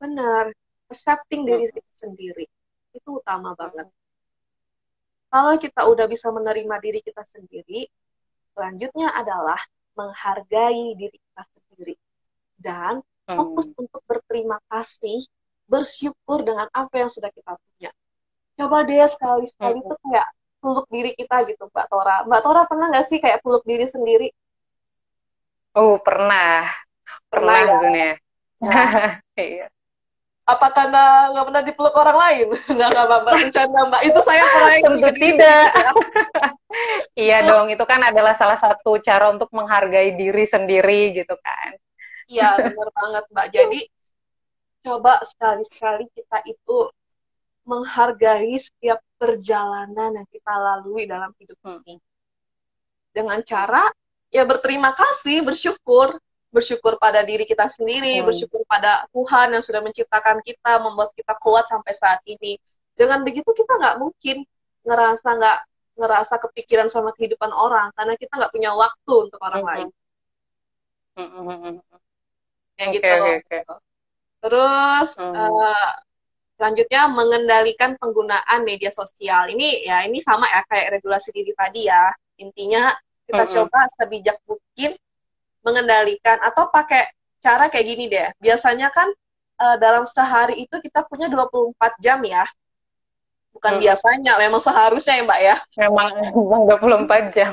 Benar. Accepting diri kita sendiri. Itu utama banget. Kalau kita udah bisa menerima diri kita sendiri, selanjutnya adalah menghargai diri kita sendiri. Dan hmm. fokus untuk berterima kasih, bersyukur dengan apa yang sudah kita punya. Coba deh sekali-sekali hmm. tuh kayak peluk diri kita gitu, Mbak Tora. Mbak Tora pernah nggak sih kayak peluk diri sendiri? Oh, pernah. Pernah, pernah ya? [LAUGHS] Iya. Apa karena nggak pernah dipeluk orang lain? [LAUGHS] Nggak nggak mbak. Mbak bercanda mbak. Itu saya proyek tentu tidak. [LAUGHS] iya dong itu kan adalah salah satu cara untuk menghargai diri sendiri gitu kan. Iya benar banget mbak. Jadi coba sekali sekali kita itu menghargai setiap perjalanan yang kita lalui dalam hidup ini dengan cara ya berterima kasih bersyukur bersyukur pada diri kita sendiri, hmm. bersyukur pada Tuhan yang sudah menciptakan kita, membuat kita kuat sampai saat ini. Dengan begitu kita nggak mungkin ngerasa nggak ngerasa kepikiran sama kehidupan orang karena kita nggak punya waktu untuk orang hmm. lain. Hmm. hmm, hmm, hmm Yang okay, gitu. Okay, okay. Terus hmm. uh, selanjutnya mengendalikan penggunaan media sosial. Ini ya ini sama ya kayak regulasi diri tadi ya. Intinya kita hmm. coba sebijak mungkin mengendalikan atau pakai cara kayak gini deh. Biasanya kan uh, dalam sehari itu kita punya 24 jam ya. Bukan hmm. biasanya, memang seharusnya ya Mbak ya. Memang, memang 24 jam.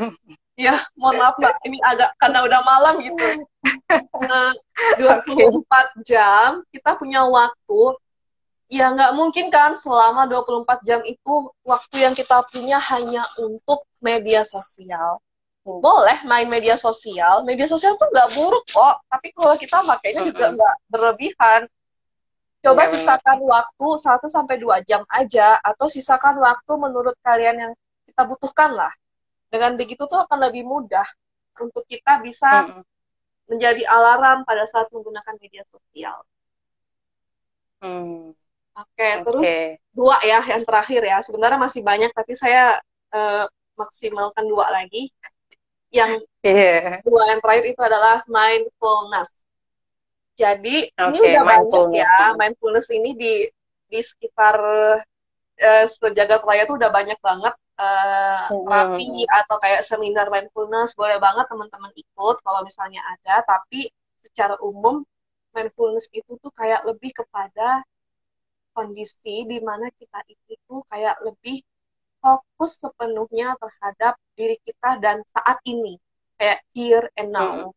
ya, mohon maaf Mbak, ini agak karena udah malam gitu. Nah, 24 okay. jam kita punya waktu ya nggak mungkin kan selama 24 jam itu waktu yang kita punya hanya untuk media sosial boleh main media sosial. Media sosial tuh nggak buruk kok, tapi kalau kita pakainya juga nggak berlebihan. Coba ya, sisakan waktu 1 sampai dua jam aja atau sisakan waktu menurut kalian yang kita butuhkan lah. Dengan begitu tuh akan lebih mudah untuk kita bisa hmm. menjadi alarm pada saat menggunakan media sosial. Hmm. Oke, okay, okay. terus dua ya yang terakhir ya. Sebenarnya masih banyak tapi saya uh, maksimalkan dua lagi yang yeah. dua yang terakhir itu adalah mindfulness. Jadi okay, ini udah banyak ya mindfulness ini di di sekitar uh, sejagat raya tuh udah banyak banget uh, terapi atau kayak seminar mindfulness boleh banget teman-teman ikut kalau misalnya ada. Tapi secara umum mindfulness itu tuh kayak lebih kepada kondisi di mana kita itu kayak lebih fokus sepenuhnya terhadap diri kita dan saat ini kayak here and now.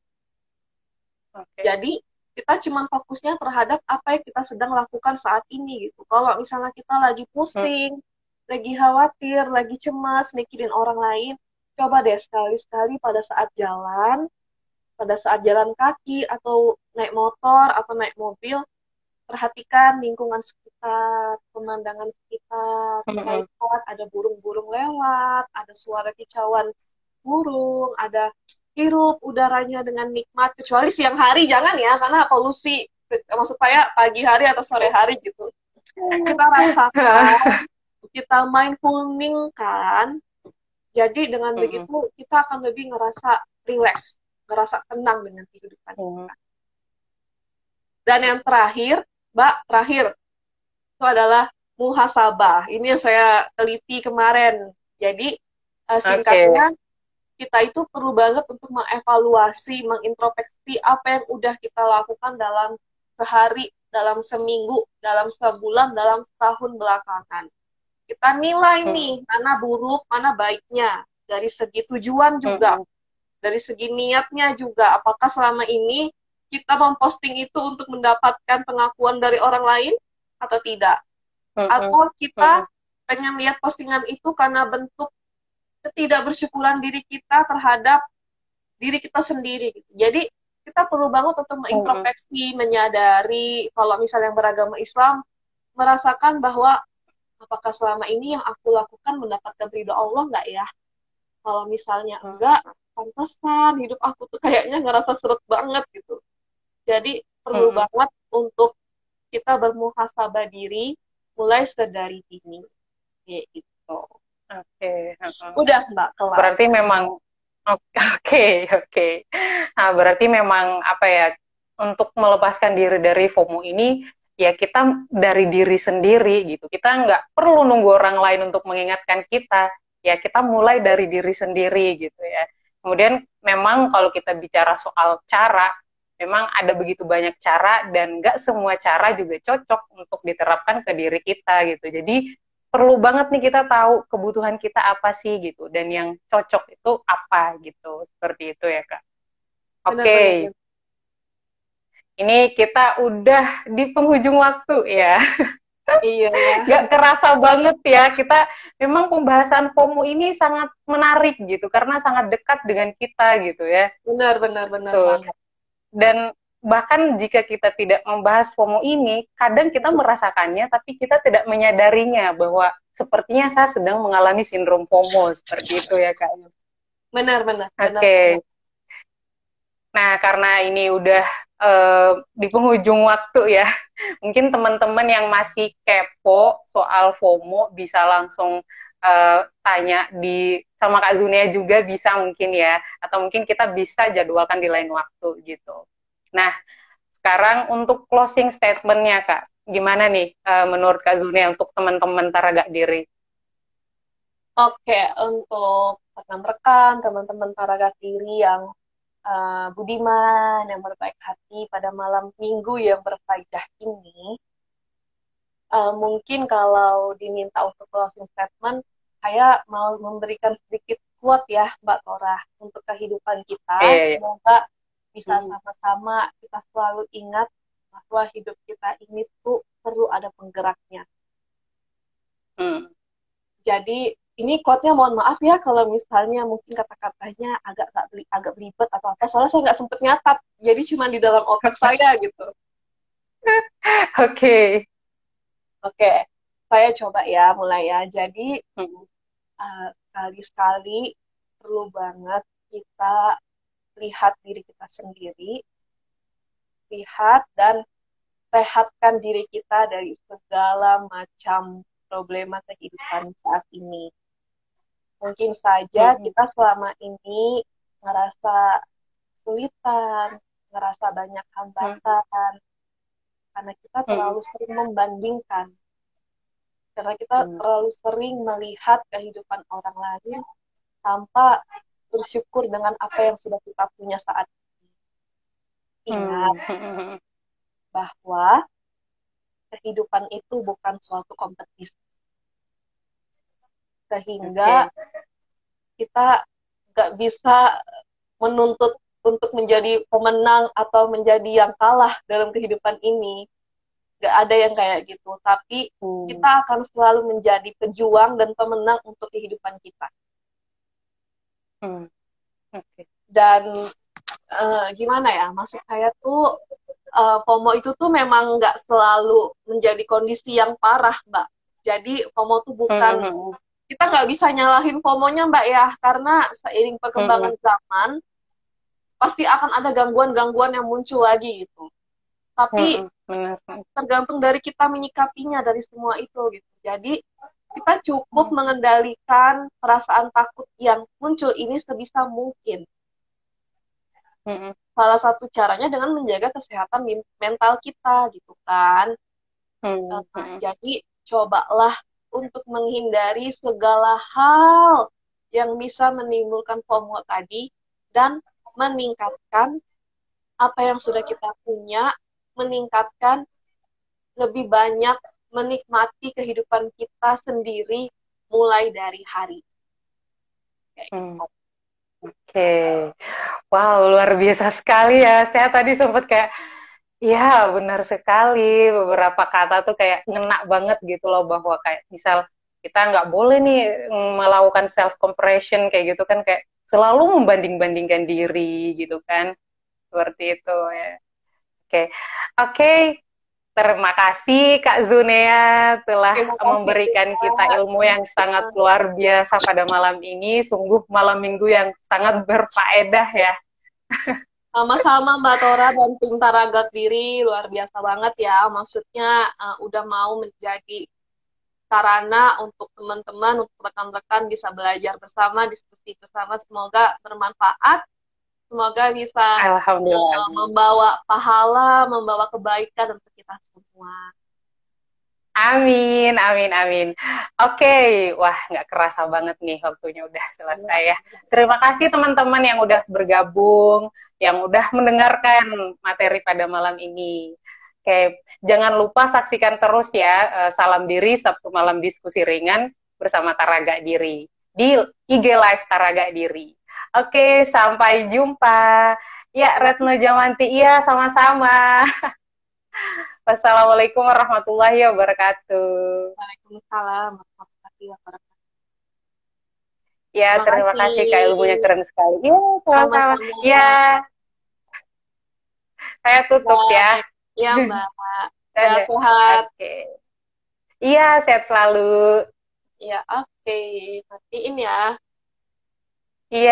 Hmm. Okay. Jadi kita cuma fokusnya terhadap apa yang kita sedang lakukan saat ini gitu. Kalau misalnya kita lagi pusing, hmm. lagi khawatir, lagi cemas, mikirin orang lain, coba deh sekali-sekali pada saat jalan, pada saat jalan kaki atau naik motor atau naik mobil, perhatikan lingkungan sekitar, pemandangan sekitar, mm-hmm. ada burung-burung lewat, ada suara kicauan burung, ada hirup udaranya dengan nikmat, kecuali siang hari jangan ya, karena polusi, maksud saya pagi hari atau sore hari gitu. Kita rasakan, [LAUGHS] kita mindfulning kan, jadi dengan mm-hmm. begitu kita akan lebih ngerasa relax, ngerasa tenang dengan kehidupan mm-hmm. kita. Dan yang terakhir, Mbak, terakhir itu adalah muhasabah. Ini yang saya teliti kemarin. Jadi uh, singkatnya okay. kita itu perlu banget untuk mengevaluasi, mengintrospeksi apa yang udah kita lakukan dalam sehari, dalam seminggu, dalam sebulan, dalam setahun belakangan. Kita nilai hmm. nih mana buruk, mana baiknya dari segi tujuan juga, hmm. dari segi niatnya juga. Apakah selama ini kita memposting itu untuk mendapatkan pengakuan dari orang lain atau tidak? Atau kita pengen lihat postingan itu karena bentuk ketidakbersyukuran diri kita terhadap diri kita sendiri. Jadi kita perlu banget untuk mengintrospeksi, menyadari kalau misalnya yang beragama Islam merasakan bahwa apakah selama ini yang aku lakukan mendapatkan ridho Allah nggak ya? Kalau misalnya enggak, pantesan hidup aku tuh kayaknya ngerasa seret banget gitu. Jadi perlu hmm. banget untuk kita bermuhasabah diri mulai sedari dini. Kayak gitu. Oke. Okay. Udah Mbak kelar. Berarti memang oke okay, oke. Okay. Nah, berarti memang apa ya untuk melepaskan diri dari FOMO ini ya kita dari diri sendiri gitu. Kita nggak perlu nunggu orang lain untuk mengingatkan kita. Ya kita mulai dari diri sendiri gitu ya. Kemudian memang kalau kita bicara soal cara, memang ada begitu banyak cara dan nggak semua cara juga cocok untuk diterapkan ke diri kita gitu. Jadi perlu banget nih kita tahu kebutuhan kita apa sih gitu dan yang cocok itu apa gitu. Seperti itu ya kak. Oke. Okay ini kita udah di penghujung waktu ya. Iya, [LAUGHS] ya. Gak kerasa banget ya. Kita memang pembahasan FOMO ini sangat menarik gitu karena sangat dekat dengan kita gitu ya. Benar, benar, benar Tuh. Dan bahkan jika kita tidak membahas FOMO ini, kadang kita merasakannya tapi kita tidak menyadarinya bahwa sepertinya saya sedang mengalami sindrom FOMO seperti itu ya Kak. Benar, benar. Oke. Okay. Nah, karena ini udah uh, di penghujung waktu ya, [LAUGHS] mungkin teman-teman yang masih kepo soal FOMO bisa langsung uh, tanya di sama Kak Zunia juga bisa mungkin ya, atau mungkin kita bisa jadwalkan di lain waktu gitu. Nah, sekarang untuk closing statementnya Kak, gimana nih uh, menurut Kak Zunia untuk teman-teman taraga diri? Oke, untuk rekan-rekan, teman-teman taraga diri yang uh, budiman, yang berbaik hati pada malam minggu yang berfaedah ini, uh, mungkin kalau diminta untuk closing statement, saya mau memberikan sedikit quote ya Mbak Tora untuk kehidupan kita. Yeah. Semoga bisa hmm. sama-sama kita selalu ingat bahwa hidup kita ini tuh perlu ada penggeraknya. Hmm. Jadi ini quote-nya mohon maaf ya kalau misalnya mungkin kata-katanya agak agak beli agak belibet atau apa soalnya saya nggak sempet nyatat jadi cuma di dalam otak saya gitu [LAUGHS] oke okay. oke okay. saya coba ya mulai ya jadi hmm. Uh, sekali-sekali perlu banget kita lihat diri kita sendiri lihat dan sehatkan diri kita dari segala macam problema kehidupan saat ini mungkin saja hmm. kita selama ini ngerasa kesulitan, ngerasa banyak hambatan, hmm. karena kita terlalu hmm. sering membandingkan, karena kita hmm. terlalu sering melihat kehidupan orang lain tanpa bersyukur dengan apa yang sudah kita punya saat ini. Ingat hmm. [LAUGHS] bahwa kehidupan itu bukan suatu kompetisi sehingga okay. kita nggak bisa menuntut untuk menjadi pemenang atau menjadi yang kalah dalam kehidupan ini nggak ada yang kayak gitu tapi hmm. kita akan selalu menjadi pejuang dan pemenang untuk kehidupan kita hmm. okay. dan uh, gimana ya maksud saya tuh uh, FOMO itu tuh memang nggak selalu menjadi kondisi yang parah mbak jadi FOMO tuh bukan hmm. hmm, hmm kita nggak bisa nyalahin FOMO-nya Mbak ya, karena seiring perkembangan hmm. zaman pasti akan ada gangguan-gangguan yang muncul lagi gitu. Tapi hmm. Tergantung dari kita menyikapinya dari semua itu gitu. Jadi kita cukup mengendalikan perasaan takut yang muncul ini sebisa mungkin. Hmm. Salah satu caranya dengan menjaga kesehatan mental kita gitu kan. Hmm. Nah, jadi cobalah untuk menghindari segala hal yang bisa menimbulkan FOMO tadi dan meningkatkan apa yang sudah kita punya, meningkatkan lebih banyak menikmati kehidupan kita sendiri mulai dari hari. Hmm. Gitu. Oke, okay. wow luar biasa sekali ya. Saya tadi sempat kayak, ya benar sekali. Beberapa kata tuh kayak ngena banget gitu loh bahwa kayak misal kita nggak boleh nih melakukan self compression kayak gitu kan kayak selalu membanding-bandingkan diri gitu kan seperti itu ya oke okay. oke okay. terima kasih Kak Zunea telah memberikan kita ilmu yang sangat luar biasa pada malam ini sungguh malam minggu yang sangat berfaedah ya sama-sama Mbak Tora dan tim Taragat Diri luar biasa banget ya maksudnya uh, udah mau menjadi sarana untuk teman-teman, untuk rekan-rekan bisa belajar bersama, diskusi bersama. Semoga bermanfaat. Semoga bisa uh, membawa pahala, membawa kebaikan untuk kita semua. Amin, amin, amin. Oke, okay. wah nggak kerasa banget nih waktunya udah selesai ya. Terima kasih teman-teman yang udah bergabung, yang udah mendengarkan materi pada malam ini. Oke, jangan lupa saksikan terus ya uh, Salam Diri Sabtu malam diskusi ringan bersama Taraga Diri di IG Live Taraga Diri. Oke, sampai jumpa. Ya, Retno Jamanti, iya sama-sama. [LAUGHS] Wassalamualaikum warahmatullahi wabarakatuh. Waalaikumsalam warahmatullahi wabarakatuh. Ya, terima, terima kasih. Kak ilmunya keren sekali. Iya, sama-sama. Ya. Saya tutup ya. Iya [LAUGHS] Mbak. Sehat-sehat. Oke. Okay. Iya, sehat selalu. Iya, oke. Okay. Matiin ya. Iya.